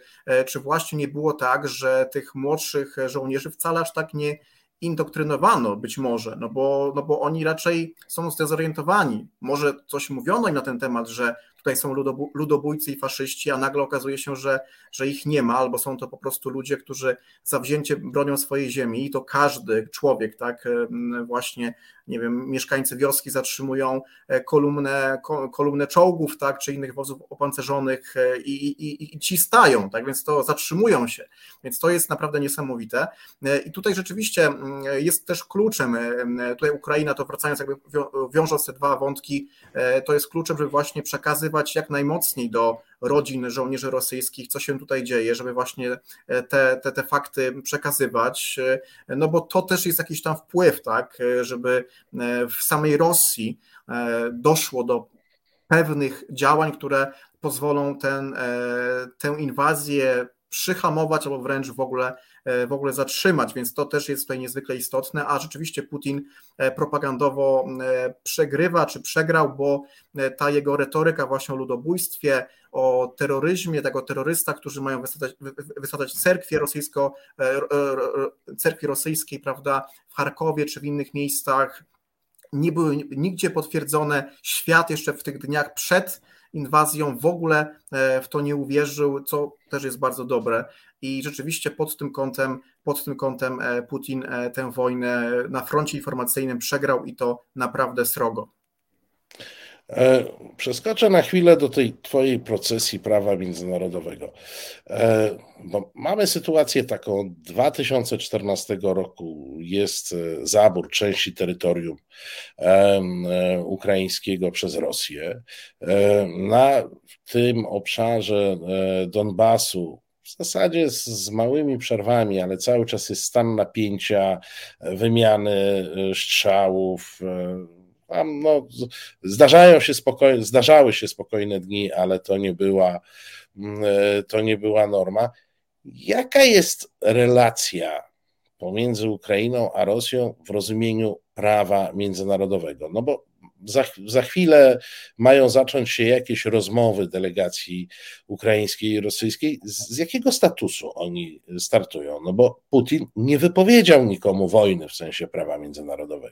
czy właśnie nie było tak, że tych młodszych żołnierzy wcale aż tak nie indoktrynowano być może, no bo, no bo oni raczej są zdezorientowani. Może coś mówiono im na ten temat, że tutaj są ludobójcy i faszyści, a nagle okazuje się, że, że ich nie ma, albo są to po prostu ludzie, którzy zawzięcie bronią swojej ziemi i to każdy człowiek, tak, właśnie, nie wiem, mieszkańcy wioski zatrzymują e, kolumnę, kolumnę czołgów, tak, czy innych wozów opancerzonych e, i, i, i ci stają, tak, więc to zatrzymują się, więc to jest naprawdę niesamowite. E, i tutaj rzeczywiście jest też kluczem, tutaj Ukraina, to wracając jakby wiążąc te dwa wątki, to jest kluczem, żeby właśnie przekazywać jak najmocniej do rodzin żołnierzy rosyjskich, co się tutaj dzieje, żeby właśnie e, te, te, te fakty przekazywać, e, no bo to też jest jakiś tam wpływ, tak, e, żeby w samej Rosji doszło do pewnych działań, które pozwolą ten, tę inwazję przyhamować albo wręcz w ogóle, w ogóle zatrzymać, więc to też jest tutaj niezwykle istotne, a rzeczywiście Putin e, propagandowo e, przegrywa czy przegrał, bo ta jego retoryka właśnie o ludobójstwie, o terroryzmie, tego terrorysta, którzy mają wysadzać, wysadzać cerkwie, rosyjsko, cerkwi rosyjskiej, prawda, w Charkowie czy w innych miejscach, nie były nigdzie potwierdzone. Świat jeszcze w tych dniach przed inwazją w ogóle e, w to nie uwierzył, co też jest bardzo dobre. I rzeczywiście pod tym kątem, pod tym kątem e, Putin e, tę wojnę na froncie informacyjnym przegrał i to naprawdę srogo. E, przeskoczę na chwilę do tej Twojej procesji prawa międzynarodowego. E, bo mamy sytuację taką: 2014 roku jest e, zabór części terytorium ukraińskiego przez Rosję. Na tym obszarze Donbasu w zasadzie z, z, małymi przerwami, ale cały czas jest stan napięcia, wymiany strzałów no, zdarzają się spokojne, zdarzały się spokojne dni, ale to nie była, mm, e, to nie była norma. Jaka jest relacja pomiędzy Ukrainą a Rosją w rozumieniu prawa międzynarodowego? No bo za, za chwilę mają zacząć się jakieś rozmowy delegacji ukraińskiej i rosyjskiej. Z, z jakiego statusu oni startują? No bo Putin nie wypowiedział nikomu wojny w sensie prawa międzynarodowego.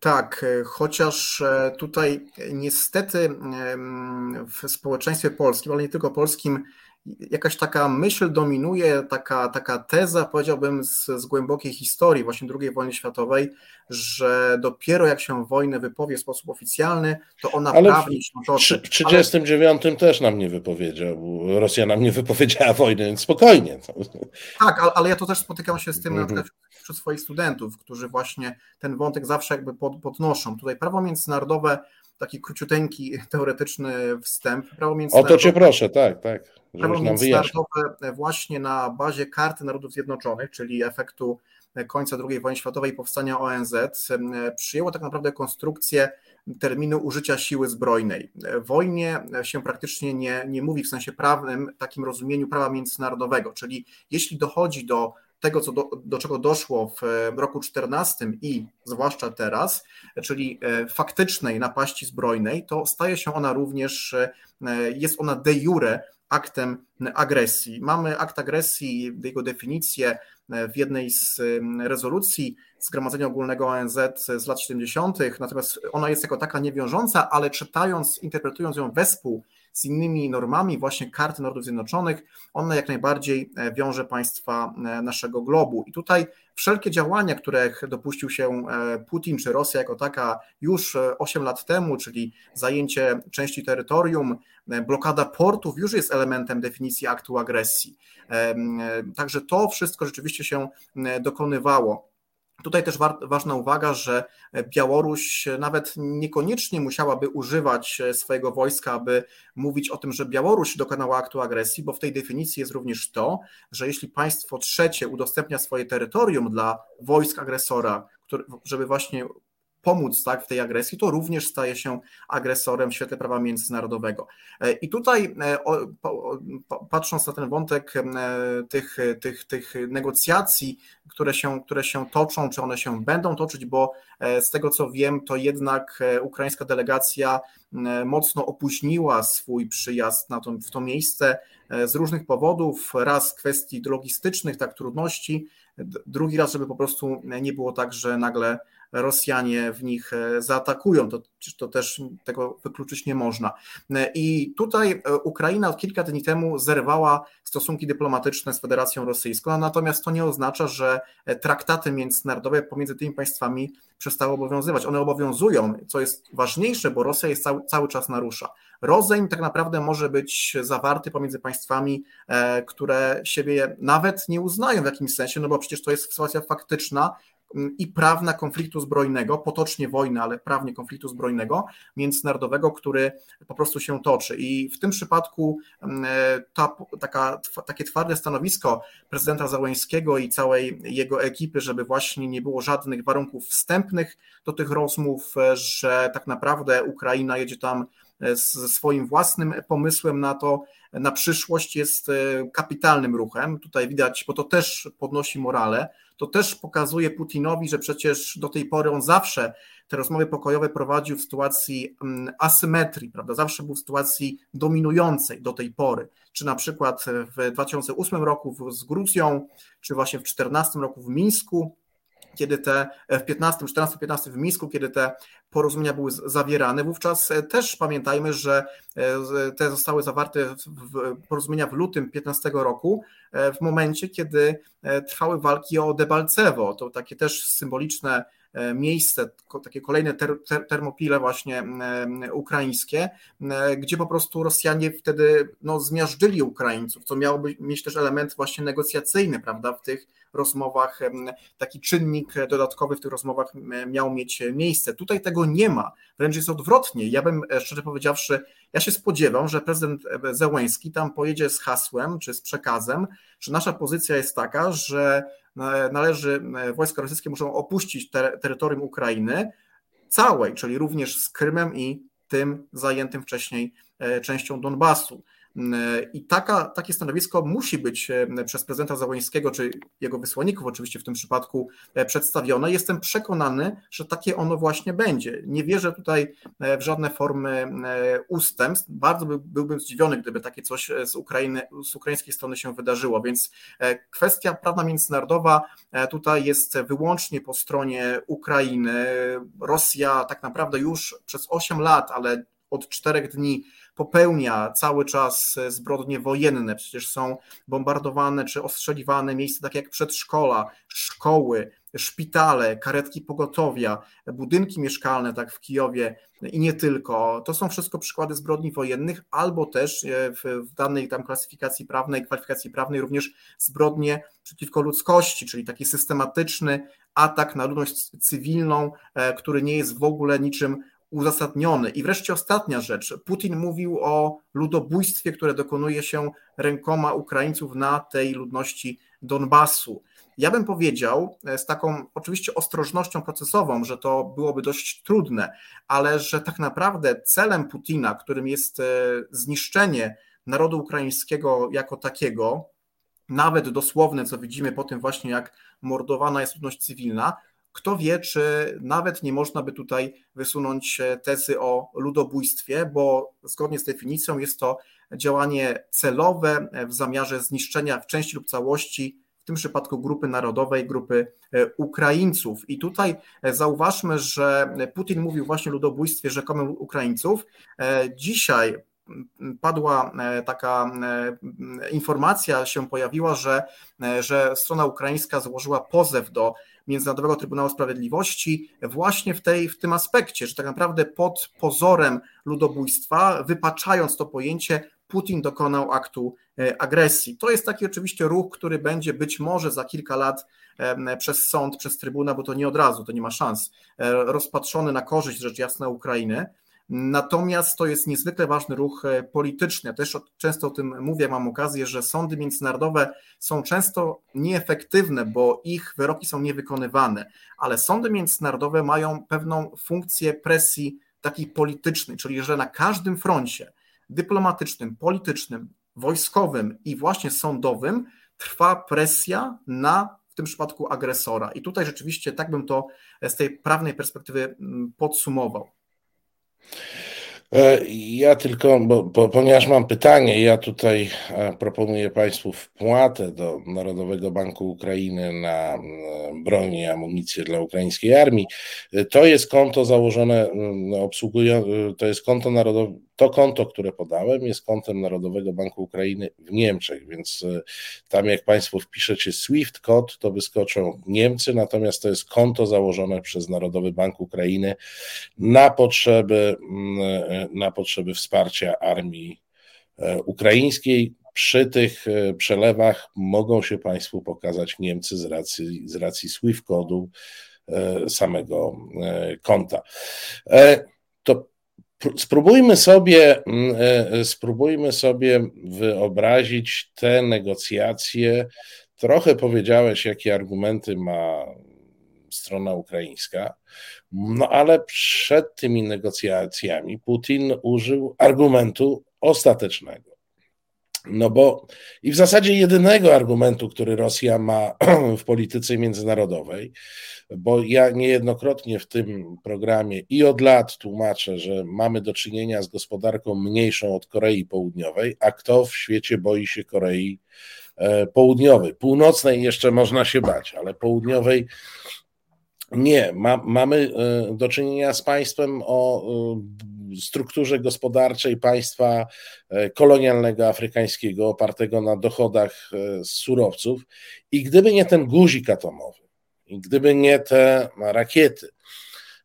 Tak, chociaż e, tutaj niestety w społeczeństwie polskim, ale nie tylko polskim, jakaś taka myśl dominuje, taka, taka teza, powiedziałbym, z, z głębokiej historii właśnie II wojny światowej, że dopiero jak się wojnę wypowie w sposób oficjalny, to ona ale prawnie się toczy. W 1939 ale... też nam nie wypowiedział, Rosja nam nie wypowiedziała wojny, więc spokojnie. Tak, ale, ale ja to też spotykam się z tym -hmm. na przykład wśród swoich studentów, którzy właśnie ten wątek zawsze jakby pod, podnoszą. Tutaj prawo międzynarodowe, taki króciuteńki <laughs> teoretyczny wstęp. Prawo międzynarodowe, o to cię proszę, tak, tak. Prawo międzynarodowe właśnie na bazie Karty Narodów Zjednoczonych, czyli efektu końca II wojny światowej i powstania ONZ, przyjęło tak naprawdę konstrukcję terminu użycia siły zbrojnej. Wojnie się praktycznie nie, nie mówi w sensie prawnym, takim rozumieniu prawa międzynarodowego, czyli jeśli dochodzi do tego, co do, do czego doszło w roku 14 i zwłaszcza teraz, czyli e, faktycznej napaści zbrojnej, to staje się ona również, e, jest ona de jure aktem agresji. Mamy akt agresji, jego definicję e, w jednej z rezolucji Zgromadzenia Ogólnego ONZ z lat 70., natomiast ona jest jako taka niewiążąca, ale czytając, interpretując ją wespół z innymi normami właśnie karty Narodów Zjednoczonych, ona jak najbardziej e, wiąże państwa e, naszego globu. I tutaj wszelkie działania, których dopuścił się e, Putin czy Rosja jako taka już 8 lat temu, czyli zajęcie części terytorium, blokada portów już jest elementem definicji aktu agresji. Także to wszystko rzeczywiście się dokonywało. Tutaj też ważna uwaga, że Białoruś nawet niekoniecznie musiałaby używać swojego wojska, aby mówić o tym, że Białoruś dokonała aktu agresji, bo w tej definicji jest również to, że jeśli państwo trzecie udostępnia swoje terytorium dla wojsk agresora, żeby właśnie pomóc tak, w tej agresji, to również staje się agresorem w świetle prawa międzynarodowego. E, I tutaj e, patrząc na ten wątek e, tych, tych, tych negocjacji, które się, które się toczą, czy one się będą toczyć, bo z tego co wiem, to jednak ukraińska delegacja mocno opóźniła swój przyjazd na to, w to miejsce z różnych powodów. Raz kwestii logistycznych, tak trudności, drugi raz, żeby po prostu nie było tak, że nagle Rosjanie w nich e, zaatakują. To, to też tego wykluczyć nie można. E, I tutaj e, Ukraina od kilka dni temu zerwała stosunki dyplomatyczne z Federacją Rosyjską, natomiast to nie oznacza, że traktaty międzynarodowe pomiędzy tymi państwami przestały obowiązywać. One obowiązują, co jest ważniejsze, bo Rosja jest cały, cały czas narusza. Rozejm tak naprawdę może być zawarty pomiędzy państwami, które siebie nawet nie uznają w jakimś sensie, no bo przecież to jest sytuacja faktyczna, i prawna konfliktu zbrojnego, potocznie wojny, ale prawnie konfliktu zbrojnego międzynarodowego, który po prostu się toczy. I w tym przypadku ta, taka, takie twarde stanowisko prezydenta Załęskiego i całej jego ekipy, żeby właśnie nie było żadnych warunków wstępnych do tych rozmów, że tak naprawdę Ukraina jedzie tam ze swoim własnym pomysłem na to, na przyszłość jest kapitalnym ruchem. Tutaj widać, bo to też podnosi morale, to też pokazuje Putinowi, że przecież do tej pory on zawsze te rozmowy pokojowe prowadził w sytuacji mm, asymetrii, prawda? Zawsze był w sytuacji dominującej do tej pory. Czy na przykład w 2008 roku z Gruzją, czy właśnie w 2014 roku w Mińsku, kiedy te w 15, 14, 15 w Mińsku, kiedy te porozumienia były zawierane, wówczas e, też pamiętajmy, że e, te zostały zawarte porozumienia w lutym 15 roku, e, w momencie, kiedy trwały walki o Debalcewo. To takie też symboliczne E, miejsce, takie kolejne ter, ter, termopile właśnie ukraińskie, gdzie po prostu Rosjanie wtedy no, zmiażdżyli Ukraińców, co miałoby mieć też element właśnie negocjacyjny, prawda, w tych rozmowach, taki czynnik dodatkowy w tych rozmowach miał mieć miejsce. Tutaj tego nie ma, wręcz jest odwrotnie. Ja bym, e, szczerze powiedziawszy, ja się spodziewam, że prezydent e, Zełęński tam pojedzie z hasłem czy z przekazem, że nasza pozycja jest taka, że należy, e, wojska rosyjskie muszą opuścić ter, terytorium Ukrainy całej, czyli również z Krymem i tym zajętym wcześniej e, częścią Donbasu. I taka, takie stanowisko musi być e, przez prezydenta Załońskiego, czy jego wysłanników oczywiście w tym przypadku e, przedstawione. Jestem przekonany, że takie ono właśnie będzie. Nie wierzę tutaj e, w żadne formy ustępstw. Bardzo by, byłbym zdziwiony, gdyby takie coś z, Ukrainy, z ukraińskiej strony się wydarzyło. Więc kwestia prawna międzynarodowa tutaj jest wyłącznie po stronie Ukrainy. Rosja tak naprawdę już przez 8 lat, ale od czterech dni popełnia cały czas zbrodnie wojenne. Przecież są bombardowane czy ostrzeliwane miejsca takie jak przedszkola, szkoły, szpitale, karetki pogotowia, budynki mieszkalne, tak w Kijowie i nie tylko. To są wszystko przykłady zbrodni wojennych, albo też e, w, w danej tam klasyfikacji prawnej, kwalifikacji prawnej również zbrodnie przeciwko ludzkości, czyli taki systematyczny atak na ludność cywilną, e, który nie jest w ogóle niczym uzasadniony. I wreszcie ostatnia rzecz. Putin mówił o ludobójstwie, które dokonuje się rękoma Ukraińców na tej ludności Donbasu. Ja bym powiedział e, z taką oczywiście ostrożnością procesową, że to byłoby dość trudne, ale że tak naprawdę celem Putina, którym jest e, zniszczenie narodu ukraińskiego jako takiego, nawet dosłowne, co widzimy po tym właśnie, jak mordowana jest ludność cywilna, kto wie, czy nawet nie można by tutaj wysunąć tezy o ludobójstwie, bo zgodnie z definicją jest to działanie celowe w zamiarze zniszczenia w części lub całości, w tym przypadku grupy narodowej, grupy e, Ukraińców. I tutaj e, zauważmy, że Putin mówił właśnie o ludobójstwie rzekomym Ukraińców. E, dzisiaj padła taka informacja, się pojawiła, że, że strona ukraińska złożyła pozew do Międzynarodowego Trybunału Sprawiedliwości właśnie w, tej, w tym aspekcie, że tak naprawdę pod pozorem ludobójstwa, wypaczając to pojęcie, Putin dokonał aktu e, agresji. To jest taki oczywiście ruch, który będzie być może za kilka lat przez sąd, przez trybunał, bo to nie od razu, to nie ma szans, e, rozpatrzony na korzyść rzecz jasna Ukrainy. Natomiast to jest niezwykle ważny ruch e, polityczny. Ja też często o tym mówię, mam okazję, że sądy międzynarodowe są często nieefektywne, bo ich wyroki są niewykonywane, ale sądy międzynarodowe mają pewną funkcję presji takiej politycznej, czyli że na każdym froncie dyplomatycznym, politycznym, wojskowym i właśnie sądowym trwa presja na w tym przypadku agresora. I tutaj rzeczywiście tak bym to z tej prawnej perspektywy mm, podsumował. E, ja tylko, bo, bo, ponieważ mam pytanie, ja tutaj e, proponuję Państwu wpłatę do Narodowego Banku Ukrainy na e, broń i amunicję dla ukraińskiej armii. To jest konto założone, obsługuje, to jest konto narodowe, to konto, które podałem, jest kontem Narodowego Banku Ukrainy w Niemczech, więc e, tam jak Państwo wpiszecie SWIFT kod, to wyskoczą Niemcy, natomiast to jest konto założone przez Narodowy Bank Ukrainy na potrzeby, mm, e, na potrzeby wsparcia armii e, ukraińskiej. Przy tych przelewach mogą się Państwu pokazać Niemcy z racji, z racji SWIFT kodu samego konta. Spróbujmy sobie, mm, e, e, spróbujmy sobie wyobrazić te negocjacje. Trochę powiedziałeś, jakie argumenty ma strona ukraińska. No ale przed tymi negocjacjami Putin użył argumentu ostatecznego. No bo i w zasadzie jedynego argumentu, który Rosja ma <clears throat> w polityce międzynarodowej, bo ja niejednokrotnie w tym programie i od lat tłumaczę, że mamy do czynienia z gospodarką mniejszą od Korei Południowej, a kto w świecie boi się Korei e, Południowej? Północnej jeszcze można się bać, ale południowej nie. Ma, mamy e, do czynienia z państwem o e, strukturze gospodarczej państwa kolonialnego afrykańskiego opartego na dochodach z surowców. I gdyby nie ten guzik atomowy, i gdyby nie te rakiety,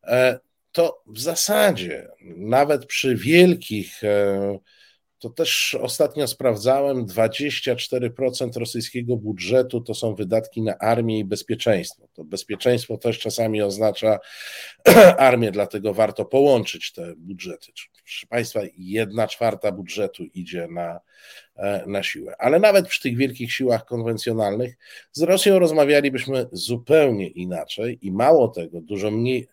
e, to w zasadzie nawet przy wielkich, e, to też ostatnio sprawdzałem, 24% rosyjskiego budżetu to są wydatki na armię i bezpieczeństwo. To bezpieczeństwo też czasami oznacza <clears throat> armię, dlatego warto połączyć te budżety. Proszę Państwa, jedna czwarta budżetu idzie na E, na siłę. Ale nawet przy tych wielkich siłach konwencjonalnych z Rosją rozmawialibyśmy zupełnie inaczej i mało tego, dużo mniej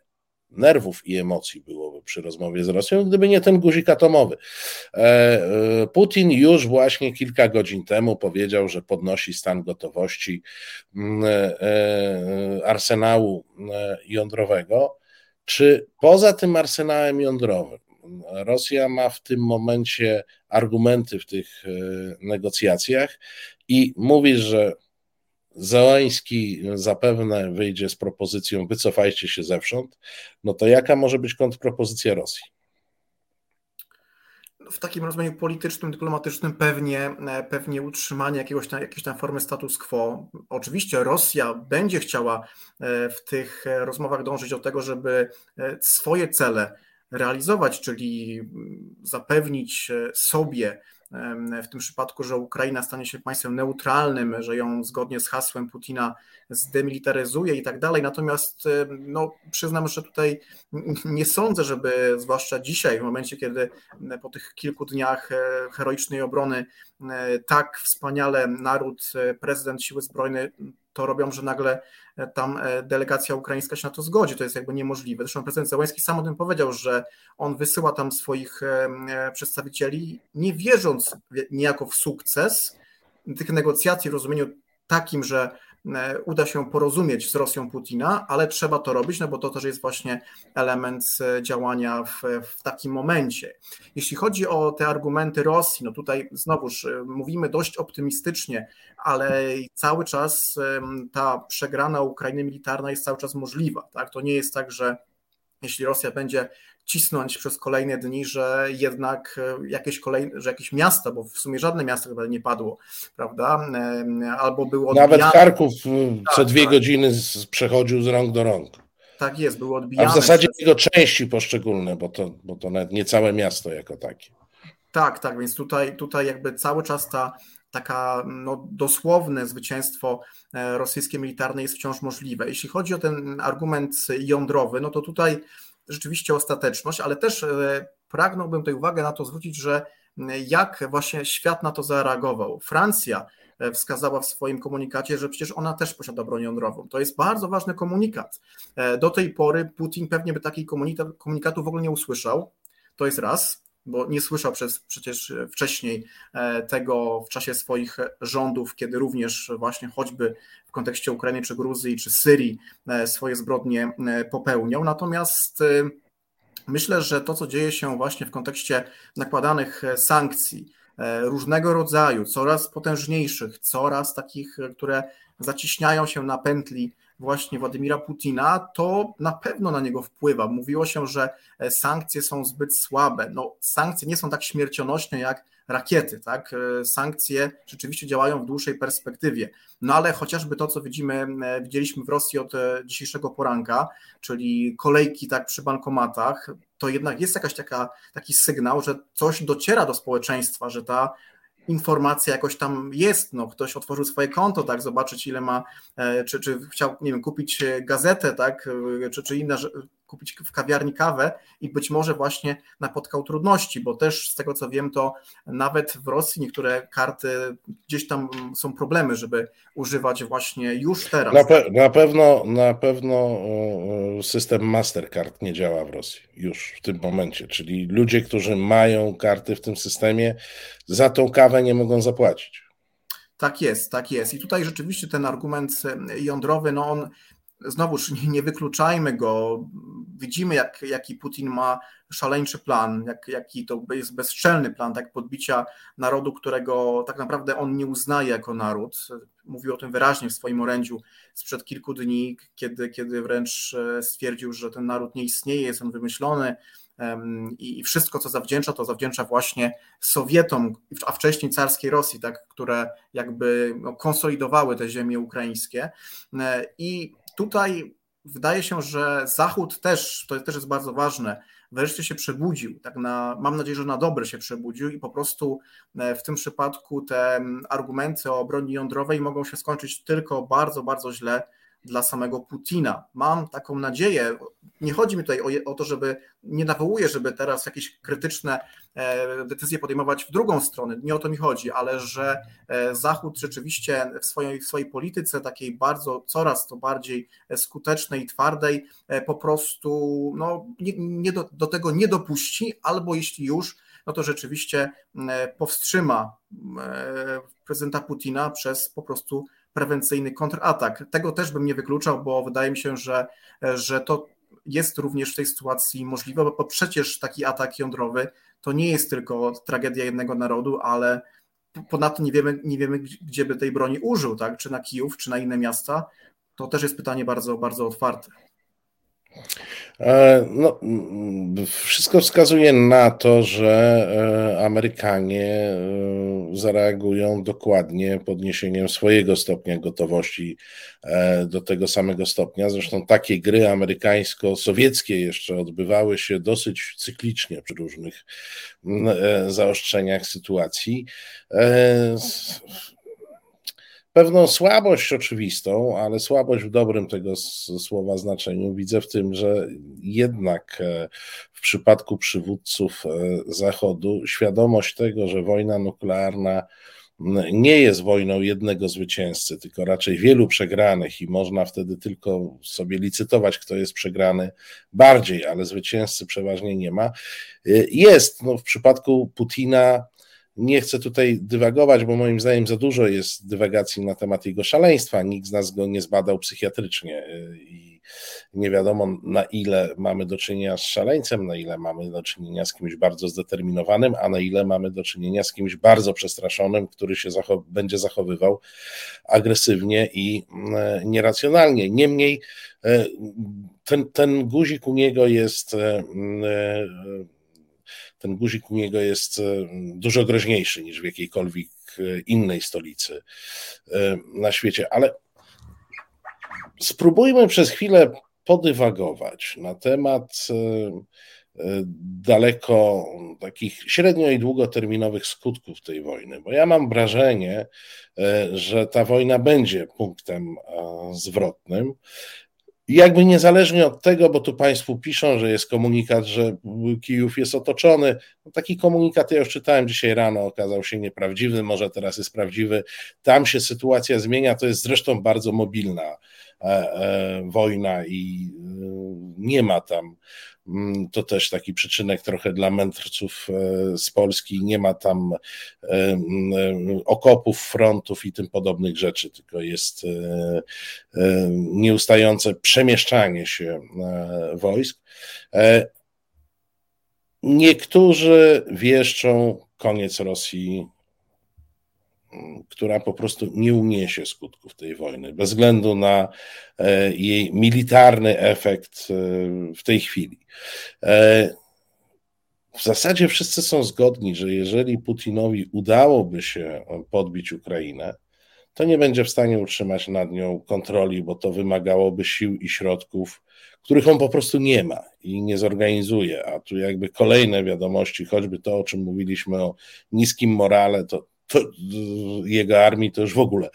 nerwów i emocji byłoby przy rozmowie z Rosją, gdyby nie ten guzik atomowy. E, e, Putin już właśnie kilka godzin temu powiedział, że podnosi stan gotowości mm, arsenału jądrowego. Czy poza tym arsenałem jądrowym Rosja ma w tym momencie argumenty w tych e, negocjacjach i mówi, że Zeleński zapewne wyjdzie z propozycją wycofajcie się zewsząd, no to jaka może być kontrpropozycja Rosji? w takim rozumieniu politycznym, dyplomatycznym pewnie, e, pewnie utrzymanie jakiegoś tam, jakiejś tam formy status quo. Oczywiście Rosja będzie chciała e, w tych rozmowach dążyć do tego, żeby swoje cele realizować, czyli zapewnić e, sobie w tym przypadku, że Ukraina stanie się państwem neutralnym, że ją zgodnie z hasłem Putina zdemilitaryzuje i tak dalej. Natomiast e, no, przyznam, że tutaj nie sądzę, żeby zwłaszcza dzisiaj, w momencie, kiedy po tych kilku dniach e, heroicznej obrony tak wspaniale naród, prezydent siły zbrojne to robią, że nagle e, tam e, delegacja ukraińska się na to zgodzi. To jest jakby niemożliwe. Zresztą prezydent Zełański sam o tym powiedział, że on wysyła tam swoich e, przedstawicieli, nie wierząc niejako w sukces tych negocjacji w rozumieniu takim, że uda się porozumieć z Rosją Putina, ale trzeba to robić, no bo to też jest właśnie element e, działania w, w takim momencie. Jeśli chodzi o te argumenty Rosji, no tutaj znowuż e, mówimy dość optymistycznie, ale cały czas ta przegrana Ukrainy militarna jest cały czas możliwa. Tak? To nie jest tak, że jeśli Rosja będzie cisnąć przez kolejne dni, że jednak e, jakieś kolejne, że jakieś miasta, bo w sumie żadne miasto chyba nie padło, prawda? Albo było odbijane. Nawet Charków tak, co dwie tak. godziny przechodził z rąk do rąk. Tak jest, było odbijane. A w zasadzie przez... jego części poszczególne, bo to, bo to nawet nie całe miasto jako takie. Tak, tak, więc tutaj, tutaj jakby cały czas ta taka no, dosłowne zwycięstwo e, rosyjskie militarne jest wciąż możliwe. Jeśli chodzi o ten argument jądrowy, no to tutaj rzeczywiście ostateczność, ale też e, pragnąłbym tutaj uwagę na to zwrócić, że jak właśnie świat na to zareagował. Francja e, wskazała w swoim komunikacie, że przecież ona też posiada broń jądrową. To jest bardzo ważny komunikat. Do tej pory Putin pewnie by takiej komunikatu w ogóle nie usłyszał. To jest raz bo nie słyszał przez, przecież wcześniej e, tego w czasie swoich rządów, kiedy również właśnie choćby w kontekście Ukrainy, czy Gruzji, czy Syrii e, swoje zbrodnie e, popełniał. Natomiast myślę, że to, co dzieje się właśnie w kontekście nakładanych sankcji, różnego rodzaju, coraz potężniejszych, coraz takich, które zaciśniają się na pętli właśnie Władimira Putina, to na pewno na niego wpływa. Mówiło się, że e, sankcje są zbyt słabe. No, sankcje nie są tak śmiercionośne jak rakiety, tak? E, sankcje rzeczywiście działają w dłuższej perspektywie. No ale chociażby to, co widzimy, e, widzieliśmy w Rosji od dzisiejszego poranka, czyli kolejki tak przy bankomatach, to jednak jest jakaś taka, taki sygnał, że coś dociera do społeczeństwa, że ta informacja jakoś tam jest, no ktoś otworzył swoje konto, tak, zobaczyć ile ma, e, czy, czy chciał, nie wiem, kupić e, gazetę, tak, e, czy, czy inne kupić w kawiarni kawę i być może właśnie napotkał trudności, bo też z tego co wiem, to nawet w Rosji niektóre karty gdzieś tam są problemy, żeby używać właśnie już teraz. Na, pe na pewno, na pewno system Mastercard nie działa w Rosji już w tym momencie, czyli ludzie, którzy mają karty w tym systemie, za tą kawę nie mogą zapłacić. Tak jest, tak jest. I tutaj rzeczywiście ten argument jądrowy, no on znowuż nie, wykluczajmy go. Widzimy, jak, jaki Putin ma szaleńczy plan, jak, jaki to jest bezczelny plan, tak podbicia narodu, którego tak naprawdę on nie uznaje jako naród. Mówił o tym wyraźnie w swoim orędziu sprzed kilku dni, kiedy, kiedy wręcz e, stwierdził, że ten naród nie istnieje, jest on wymyślony i wszystko, co zawdzięcza, to zawdzięcza właśnie Sowietom, a wcześniej carskiej Rosji, tak, które jakby no, konsolidowały te ziemie ukraińskie. E, I tutaj wydaje się, że Zachód też, to też jest bardzo ważne, wreszcie się przebudził. Tak na, mam nadzieję, że na dobre się przebudził i po prostu e, w tym przypadku te argumenty o broni jądrowej mogą się skończyć tylko bardzo, bardzo źle dla samego Putina. Mam taką nadzieję, nie chodzi mi tutaj o, o, to, żeby, nie nawołuję, żeby teraz jakieś krytyczne e, decyzje podejmować w drugą stronę, nie o to mi chodzi, ale że e, Zachód rzeczywiście w swojej, w swojej polityce takiej bardzo, coraz to bardziej skutecznej i twardej e, po prostu no, nie, nie do, do tego nie dopuści, albo jeśli już, no to rzeczywiście powstrzyma prezydenta Putina przez po prostu prewencyjny kontratak. Tego też bym nie wykluczał, bo wydaje mi się, że, że to jest również w tej sytuacji możliwe, bo przecież taki atak jądrowy to nie jest tylko tragedia jednego narodu, ale ponadto nie wiemy, nie wiemy gdzie by tej broni użył, tak? czy na Kijów, czy na inne miasta. To też jest pytanie bardzo, bardzo otwarte. E, no, wszystko wskazuje na to, że e, Amerykanie e, zareagują dokładnie podniesieniem swojego stopnia gotowości do tego samego stopnia. Zresztą takie gry amerykańsko-sowieckie jeszcze odbywały się dosyć cyklicznie przy różnych zaostrzeniach sytuacji pewną słabość oczywistą, ale słabość w dobrym tego słowa znaczeniu widzę w tym, że jednak e, w przypadku przywódców e, Zachodu świadomość tego, że wojna nuklearna nie jest wojną jednego zwycięzcy, tylko raczej wielu przegranych i można wtedy tylko sobie licytować, kto jest przegrany bardziej, ale zwycięzcy przeważnie nie ma. E, jest no, w przypadku Putina nie chcę tutaj dywagować, bo moim zdaniem za dużo jest dywagacji na temat jego szaleństwa. Nikt z nas go nie zbadał psychiatrycznie y, i nie wiadomo na ile mamy do czynienia z szaleńcem, na ile mamy do czynienia z kimś bardzo zdeterminowanym, a na ile mamy do czynienia z kimś bardzo przestraszonym, który się będzie zachowywał agresywnie i y, nieracjonalnie. Niemniej y, ten, ten guzik u niego jest ten guzik u niego jest e, dużo groźniejszy niż w jakiejkolwiek e, innej stolicy e, na świecie. Ale spróbujmy przez chwilę podywagować na temat daleko takich średnio i długoterminowych skutków tej wojny, bo ja mam wrażenie, że ta wojna będzie punktem zwrotnym jakby niezależnie od tego, bo tu Państwu piszą, że jest komunikat, że Kijów jest otoczony. No taki komunikat ja już czytałem dzisiaj rano, okazał się nieprawdziwy, może teraz jest prawdziwy. Tam się sytuacja zmienia, to jest zresztą bardzo mobilna e, e, wojna i e, nie ma tam to też taki przyczynek trochę dla mędrców e, z Polski. Nie ma tam e, mm, okopów, frontów i tym podobnych rzeczy, tylko jest e, nieustające przemieszczanie się wojsk. Niektórzy wieszczą koniec Rosji która po prostu nie uniesie skutków tej wojny, bez względu na e, jej militarny efekt e, w tej chwili. E, w zasadzie wszyscy są zgodni, że jeżeli Putinowi udałoby się podbić Ukrainę, to nie będzie w stanie utrzymać nad nią kontroli, bo to wymagałoby sił i środków, których on po prostu nie ma i nie zorganizuje. A tu jakby kolejne wiadomości, choćby to, o czym mówiliśmy o niskim morale, to to, jego armii, to już w ogóle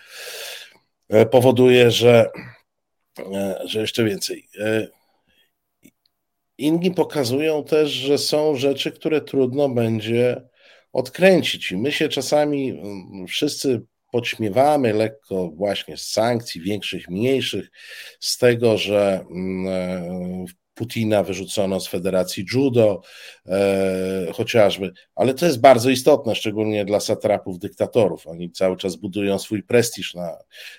e, powoduje, że, e, że jeszcze więcej. E, inni pokazują też, że są rzeczy, które trudno będzie odkręcić. I my się czasami mm, wszyscy podśmiewamy lekko właśnie z sankcji, większych, mniejszych, z tego, że mm, Putina wyrzucono z Federacji Judo, e, chociażby, ale to jest bardzo istotne, szczególnie dla satrapów, dyktatorów. Oni cały czas budują swój prestiż na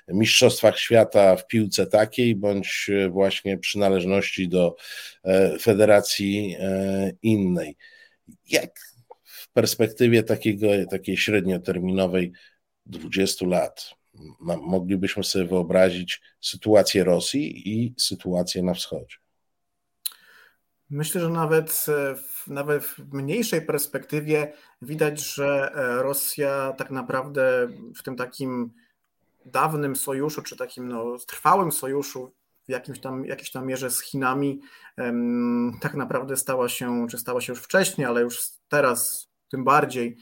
mistrzostwach świata w piłce takiej, bądź właśnie przynależności do e, federacji e, innej. Jak w perspektywie takiego, takiej średnioterminowej 20 lat moglibyśmy sobie wyobrazić sytuację Rosji i sytuację na wschodzie? Myślę, że nawet, e, w, nawet w mniejszej perspektywie widać, że e, Rosja tak naprawdę w tym takim dawnym sojuszu, czy takim no, trwałym sojuszu w jakimś tam, jakiejś tam mierze z Chinami, tak naprawdę stała się, czy stała się już wcześniej, ale już teraz tym bardziej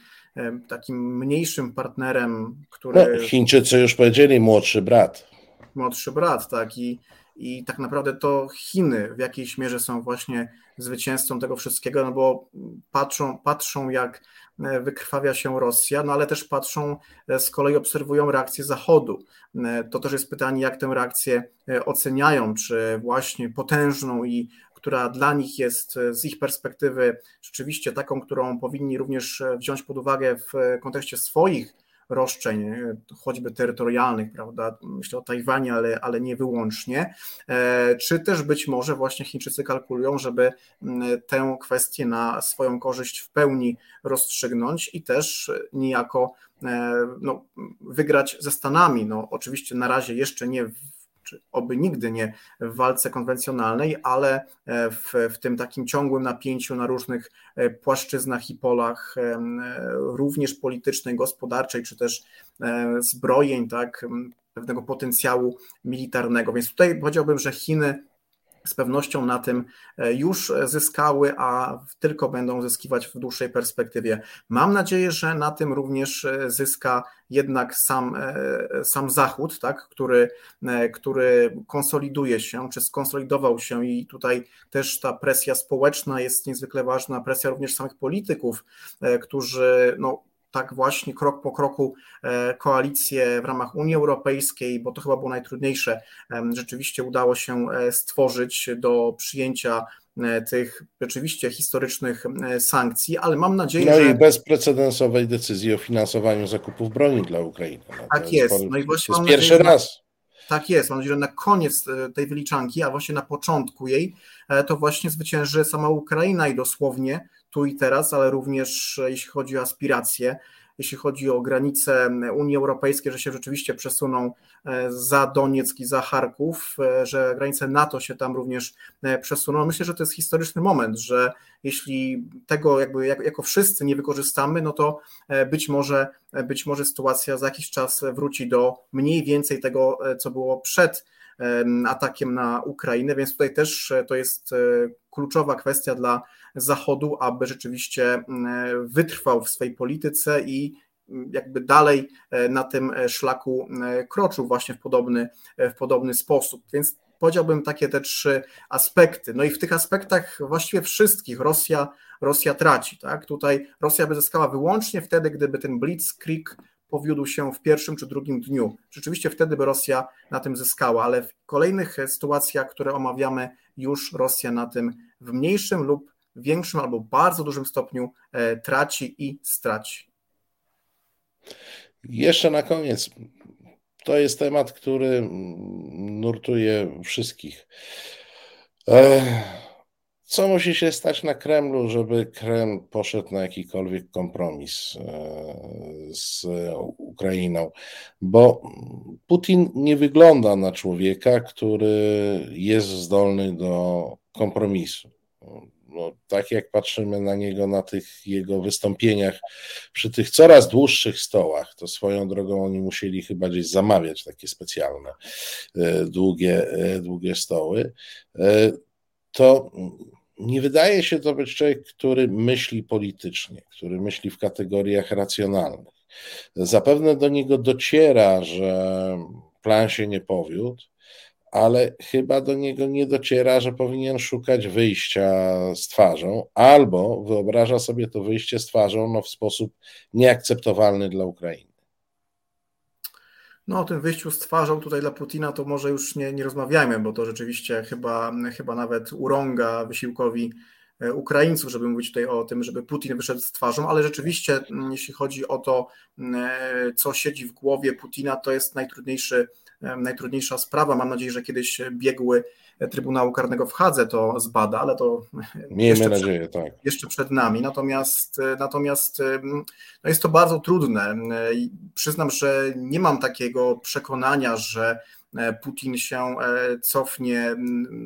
takim mniejszym partnerem, który. No, Chińczycy już powiedzieli młodszy brat. Młodszy brat, tak. I, i tak naprawdę to Chiny w jakiejś mierze są właśnie zwycięzcą tego wszystkiego, no bo patrzą, patrzą jak e, wykrwawia się Rosja, no ale też patrzą, e, z kolei obserwują reakcję Zachodu. E, to też jest pytanie, jak tę reakcję oceniają, czy właśnie potężną i która dla nich jest z ich perspektywy rzeczywiście taką, którą powinni również wziąć pod uwagę w kontekście swoich roszczeń, e, choćby terytorialnych, prawda? Myślę o Tajwanie, ale, ale nie wyłącznie. E, czy też być może właśnie Chińczycy kalkulują, żeby tę kwestię na swoją korzyść w pełni rozstrzygnąć i też niejako e, no, wygrać ze Stanami. No, oczywiście na razie jeszcze nie w czy oby nigdy nie w walce konwencjonalnej, ale e, w, w tym takim ciągłym napięciu na różnych e, płaszczyznach i polach, e, również politycznej, gospodarczej, czy też zbrojeń, tak, pewnego potencjału militarnego. Więc tutaj powiedziałbym, że Chiny z pewnością na tym e, już zyskały, a tylko będą zyskiwać w dłuższej perspektywie. Mam nadzieję, że na tym również e, zyska jednak sam, e, sam Zachód, tak, który, który konsoliduje się, czy skonsolidował się i tutaj też ta presja społeczna jest niezwykle ważna, presja również samych polityków, którzy no, tak właśnie krok po kroku e, koalicję w ramach Unii Europejskiej, bo to chyba było najtrudniejsze, rzeczywiście udało się e, stworzyć do przyjęcia e, tych rzeczywiście historycznych sankcji, ale mam nadzieję, no że... No i bezprecedensowej decyzji o finansowaniu zakupów broni dla Ukrainy. No tak jest. No i właśnie to jest pierwszy nadzieję, raz. Tak jest. Mam nadzieję, że na koniec tej wyliczanki, a właśnie na początku jej, to właśnie zwycięży sama Ukraina i dosłownie tu i teraz, ale również e, jeśli chodzi o aspiracje, jeśli chodzi o granice Unii Europejskiej, że się rzeczywiście przesuną e, za Donieck i za Charków, e, że granice NATO się tam również przesuną. Myślę, że to jest historyczny moment, że jeśli tego jakby jako wszyscy nie wykorzystamy, no to być może, być może sytuacja za jakiś czas wróci do mniej więcej tego, co było przed atakiem na Ukrainę, więc tutaj też to jest kluczowa kwestia dla Zachodu, aby rzeczywiście mm, wytrwał w swojej polityce i mm, jakby dalej e, na tym e, szlaku e, kroczył właśnie w podobny, w podobny sposób. Więc powiedziałbym takie te trzy aspekty. No i w tych aspektach właściwie wszystkich Rosja, Rosja traci. Tak? Tutaj Rosja by zyskała wyłącznie wtedy, gdyby ten blitzkrieg powiódł się w pierwszym czy drugim dniu. Rzeczywiście wtedy by Rosja na tym zyskała, ale w kolejnych sytuacjach, które omawiamy, już Rosja na tym w mniejszym lub większym albo bardzo dużym stopniu e, traci i straci. Jeszcze na koniec. To jest temat, który nurtuje wszystkich. E, co musi się stać na Kremlu, żeby Kreml poszedł na jakikolwiek kompromis e, z Ukrainą? Bo Putin nie wygląda na człowieka, który jest zdolny do kompromisu no, tak jak patrzymy na niego na tych jego wystąpieniach przy tych coraz dłuższych stołach, to swoją drogą oni musieli chyba gdzieś zamawiać takie specjalne e, długie, e, długie stoły, e, to nie wydaje się to być człowiek, który myśli politycznie, który myśli w kategoriach racjonalnych. Zapewne do niego dociera, że plan się nie powiódł, ale chyba do niego nie dociera, że powinien szukać wyjścia z twarzą, albo wyobraża sobie to wyjście z twarzą no, w sposób nieakceptowalny dla Ukrainy. No o tym wyjściu z twarzą tutaj dla Putina to może już nie, nie rozmawiajmy, bo to rzeczywiście chyba, chyba nawet urąga wysiłkowi e, Ukraińców, żeby mówić tutaj o tym, żeby Putin wyszedł z twarzą, ale rzeczywiście jeśli chodzi o to, e, co siedzi w głowie Putina, to jest najtrudniejszy najtrudniejsza sprawa. Mam nadzieję, że kiedyś biegły Trybunału Karnego w Hadze to zbada, ale to Miejmy jeszcze, nadzieję, przed, tak. jeszcze przed nami. Natomiast, natomiast no jest to bardzo trudne. Przyznam, że nie mam takiego przekonania, że e, Putin się e, cofnie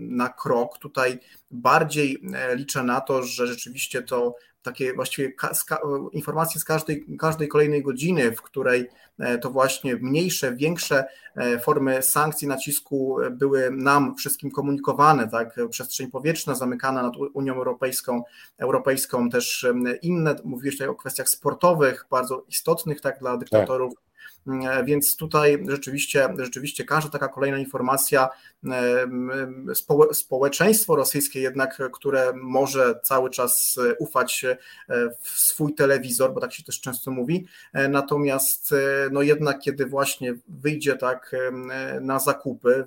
na krok. Tutaj bardziej e, liczę na to, że rzeczywiście to takie właściwie informacje z każdej, każdej kolejnej godziny, w której e, to właśnie mniejsze, większe e, formy sankcji, nacisku były nam wszystkim komunikowane, tak, przestrzeń powietrzna zamykana nad Unią Europejską, Europejską też inne, mówiłeś tutaj o kwestiach sportowych, bardzo istotnych tak dla dyktatorów, tak E, więc tutaj rzeczywiście, rzeczywiście każda taka kolejna informacja, e, społeczeństwo rosyjskie jednak, które może cały czas ufać e, w swój telewizor, bo tak się też często mówi, natomiast no jednak kiedy właśnie wyjdzie tak na zakupy,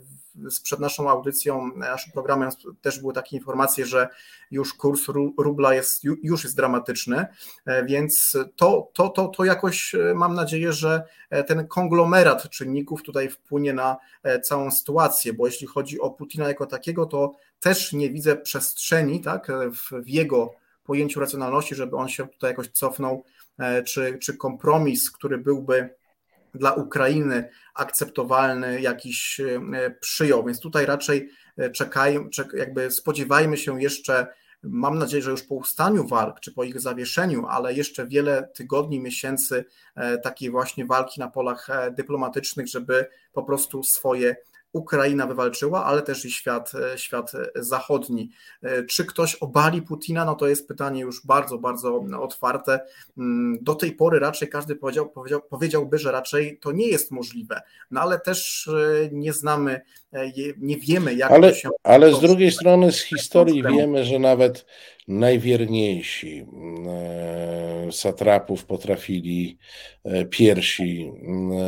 przed naszą audycją, naszym programem też były takie informacje, że już kurs rubla jest, już jest dramatyczny, e, więc to, to, to, to jakoś e, mam nadzieję, że e, ten konglomerat czynników tutaj wpłynie na całą sytuację, bo jeśli chodzi o Putina jako takiego, to też nie widzę przestrzeni tak, w, w jego pojęciu racjonalności, żeby on się tutaj jakoś cofnął, czy, czy kompromis, który byłby dla Ukrainy akceptowalny jakiś e, przyjął. Więc tutaj raczej e, czekaj, czek, jakby spodziewajmy się jeszcze, mam nadzieję, że już po ustaniu walk, czy po ich zawieszeniu, ale jeszcze wiele tygodni, miesięcy e, takiej właśnie walki na polach dyplomatycznych, żeby po prostu swoje Ukraina wywalczyła, ale też i świat, e, świat zachodni. E, czy ktoś obali Putina? No to jest pytanie już bardzo, bardzo otwarte. Mm, do tej pory raczej każdy powiedział, powiedział, powiedziałby, że raczej to nie jest możliwe, no ale też e, nie znamy, nie wiemy, jak ale, to się. Ale z drugiej strony z historii wiemy, że nawet najwierniejsi e, satrapów potrafili e, piersi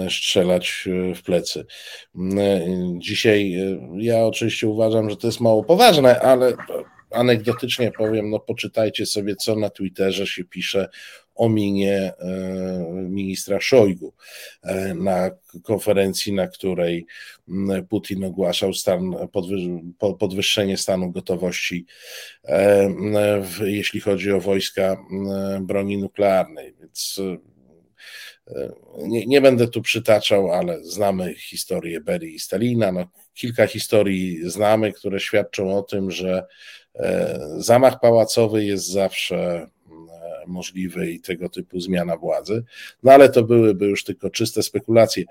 e, strzelać w plecy. Dzisiaj ja oczywiście uważam, że to jest mało poważne, ale anegdotycznie powiem, no poczytajcie sobie, co na Twitterze się pisze o minie e, ministra Szojgu e, na konferencji, na której Putin ogłaszał stan, podwyższenie stanu gotowości, e, jeśli chodzi o wojska broni nuklearnej. Więc nie, nie, będę tu przytaczał, ale znamy historię Berii i Stalina. No, kilka historii znamy, które świadczą o tym, że zamach pałacowy jest zawsze możliwy i tego typu zmiana władzy, no ale to byłyby już tylko czyste spekulacje.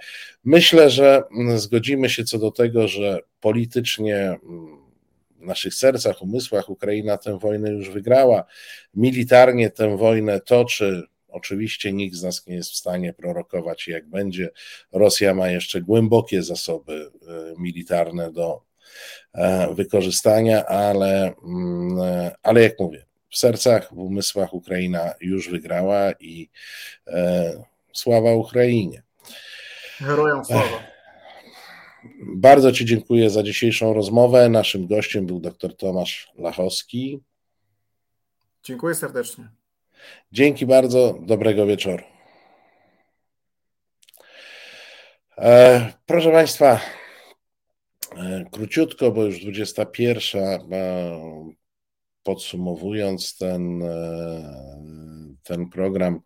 Myślę, że zgodzimy się co do tego, że politycznie mm, w naszych sercach, umysłach Ukraina tę wojnę już wygrała. Militarnie tę wojnę toczy. Oczywiście nikt z nas nie jest w stanie prorokować, jak będzie. Rosja ma jeszcze głębokie zasoby y, militarne do e, wykorzystania, ale, mm, e, ale jak mówię, w sercach, w umysłach Ukraina już wygrała i e, sława Ukrainie. Herojom sława. Bardzo Ci dziękuję za dzisiejszą rozmowę. Naszym gościem był dr Tomasz Lachowski. Dziękuję serdecznie. Dzięki bardzo. Dobrego wieczoru. E, proszę Państwa, e, króciutko, bo już 21 podsumowując ten, e, ten program,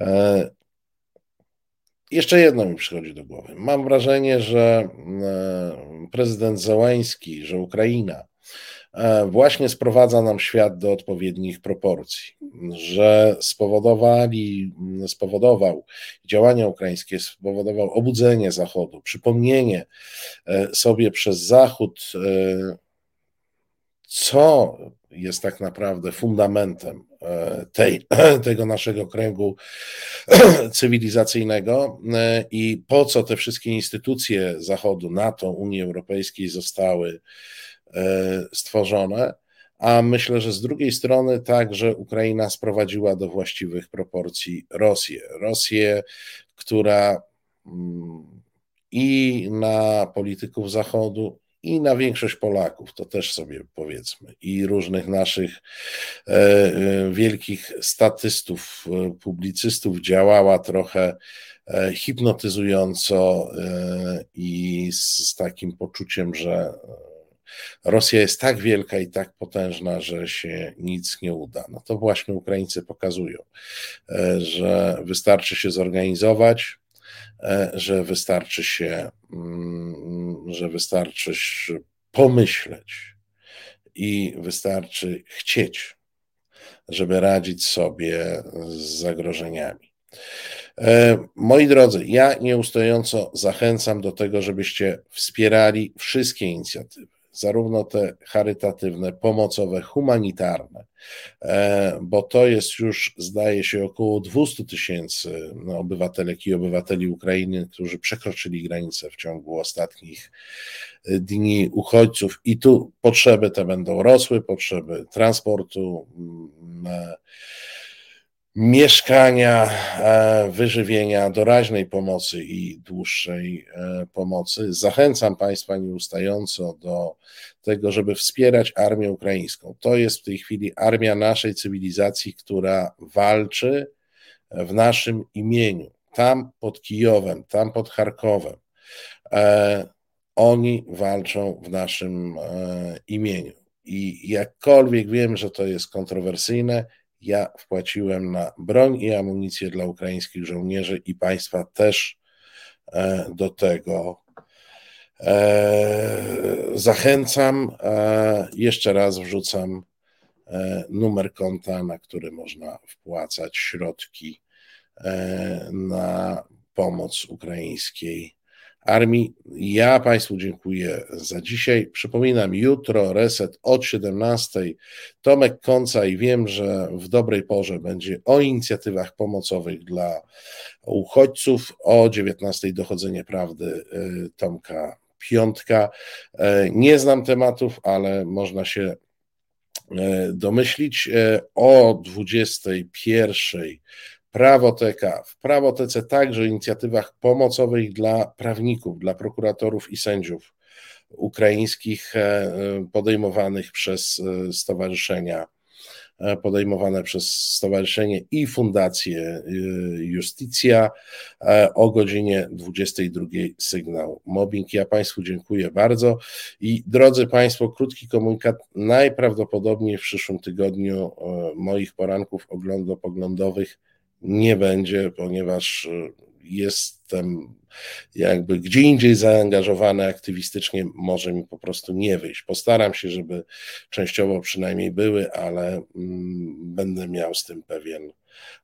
e, jeszcze jedno mi przychodzi do głowy. Mam wrażenie, że e, prezydent Załański, że Ukraina właśnie sprowadza nam świat do odpowiednich proporcji, że spowodowali, spowodował działania ukraińskie, spowodował obudzenie Zachodu, przypomnienie sobie przez Zachód, co jest tak naprawdę fundamentem tej, <clears throat> tego naszego kręgu <clears throat> cywilizacyjnego i po co te wszystkie instytucje Zachodu, NATO, Unii Europejskiej zostały stworzone a myślę, że z drugiej strony także Ukraina sprowadziła do właściwych proporcji Rosję. Rosję, która mm, i na polityków Zachodu, i na większość Polaków, to też sobie powiedzmy, i różnych naszych e, e, wielkich statystów, e, publicystów działała trochę hipnotyzująco i z takim poczuciem, że Rosja jest tak wielka i tak potężna, że się nic nie uda. No to właśnie Ukraińcy pokazują, że wystarczy się zorganizować, że wystarczy się, mm, że wystarczy pomyśleć i wystarczy chcieć, żeby radzić sobie z zagrożeniami. E, moi drodzy, ja nieustająco zachęcam do tego, żebyście wspierali wszystkie inicjatywy zarówno te charytatywne, pomocowe, humanitarne, e, bo to jest już, zdaje się, około 200 tysięcy obywatelek i obywateli Ukrainy, którzy przekroczyli granicę w ciągu ostatnich e, dni uchodźców, i tu potrzeby te będą rosły, potrzeby transportu, mm, e, mieszkania, e, wyżywienia, doraźnej pomocy i dłuższej e, pomocy. Zachęcam Państwa nieustająco do tego, żeby wspierać armię ukraińską. To jest w tej chwili armia naszej cywilizacji, która walczy w naszym imieniu. Tam pod Kijowem, tam pod Charkowem. E, oni walczą w naszym imieniu. I jakkolwiek wiem, że to jest kontrowersyjne, ja wpłaciłem na broń i amunicję dla ukraińskich żołnierzy i państwa też e, do tego e, zachęcam. E, jeszcze raz wrzucam numer konta, na który można wpłacać środki na pomoc ukraińskiej armii. Ja Państwu dziękuję za dzisiaj. Przypominam, jutro reset od 17. Tomek Konca i wiem, że w dobrej porze będzie o inicjatywach pomocowych dla uchodźców, o 19. dochodzenie prawdy y, Tomka Piątka. Y, nie znam tematów, ale można się y, domyślić. O 21 Prawoteka. W prawotece także inicjatywach pomocowych dla prawników, dla prokuratorów i sędziów ukraińskich e, podejmowanych przez e, stowarzyszenia, e, podejmowane przez stowarzyszenie i fundację Justicja o godzinie 22 sygnał mobbing. Ja Państwu dziękuję bardzo i drodzy Państwo, krótki komunikat. Najprawdopodobniej w przyszłym tygodniu moich poranków oglądopoglądowych nie będzie, ponieważ e, jestem jakby gdzie indziej zaangażowany aktywistycznie, może mi po prostu nie wyjść. Postaram się, żeby częściowo przynajmniej były, ale mm, będę miał z tym pewien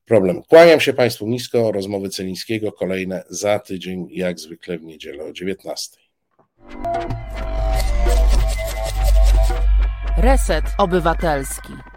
problem. Kłaniam się Państwu nisko. Rozmowy Celińskiego kolejne za tydzień, jak zwykle w niedzielę o 19. Reset Obywatelski.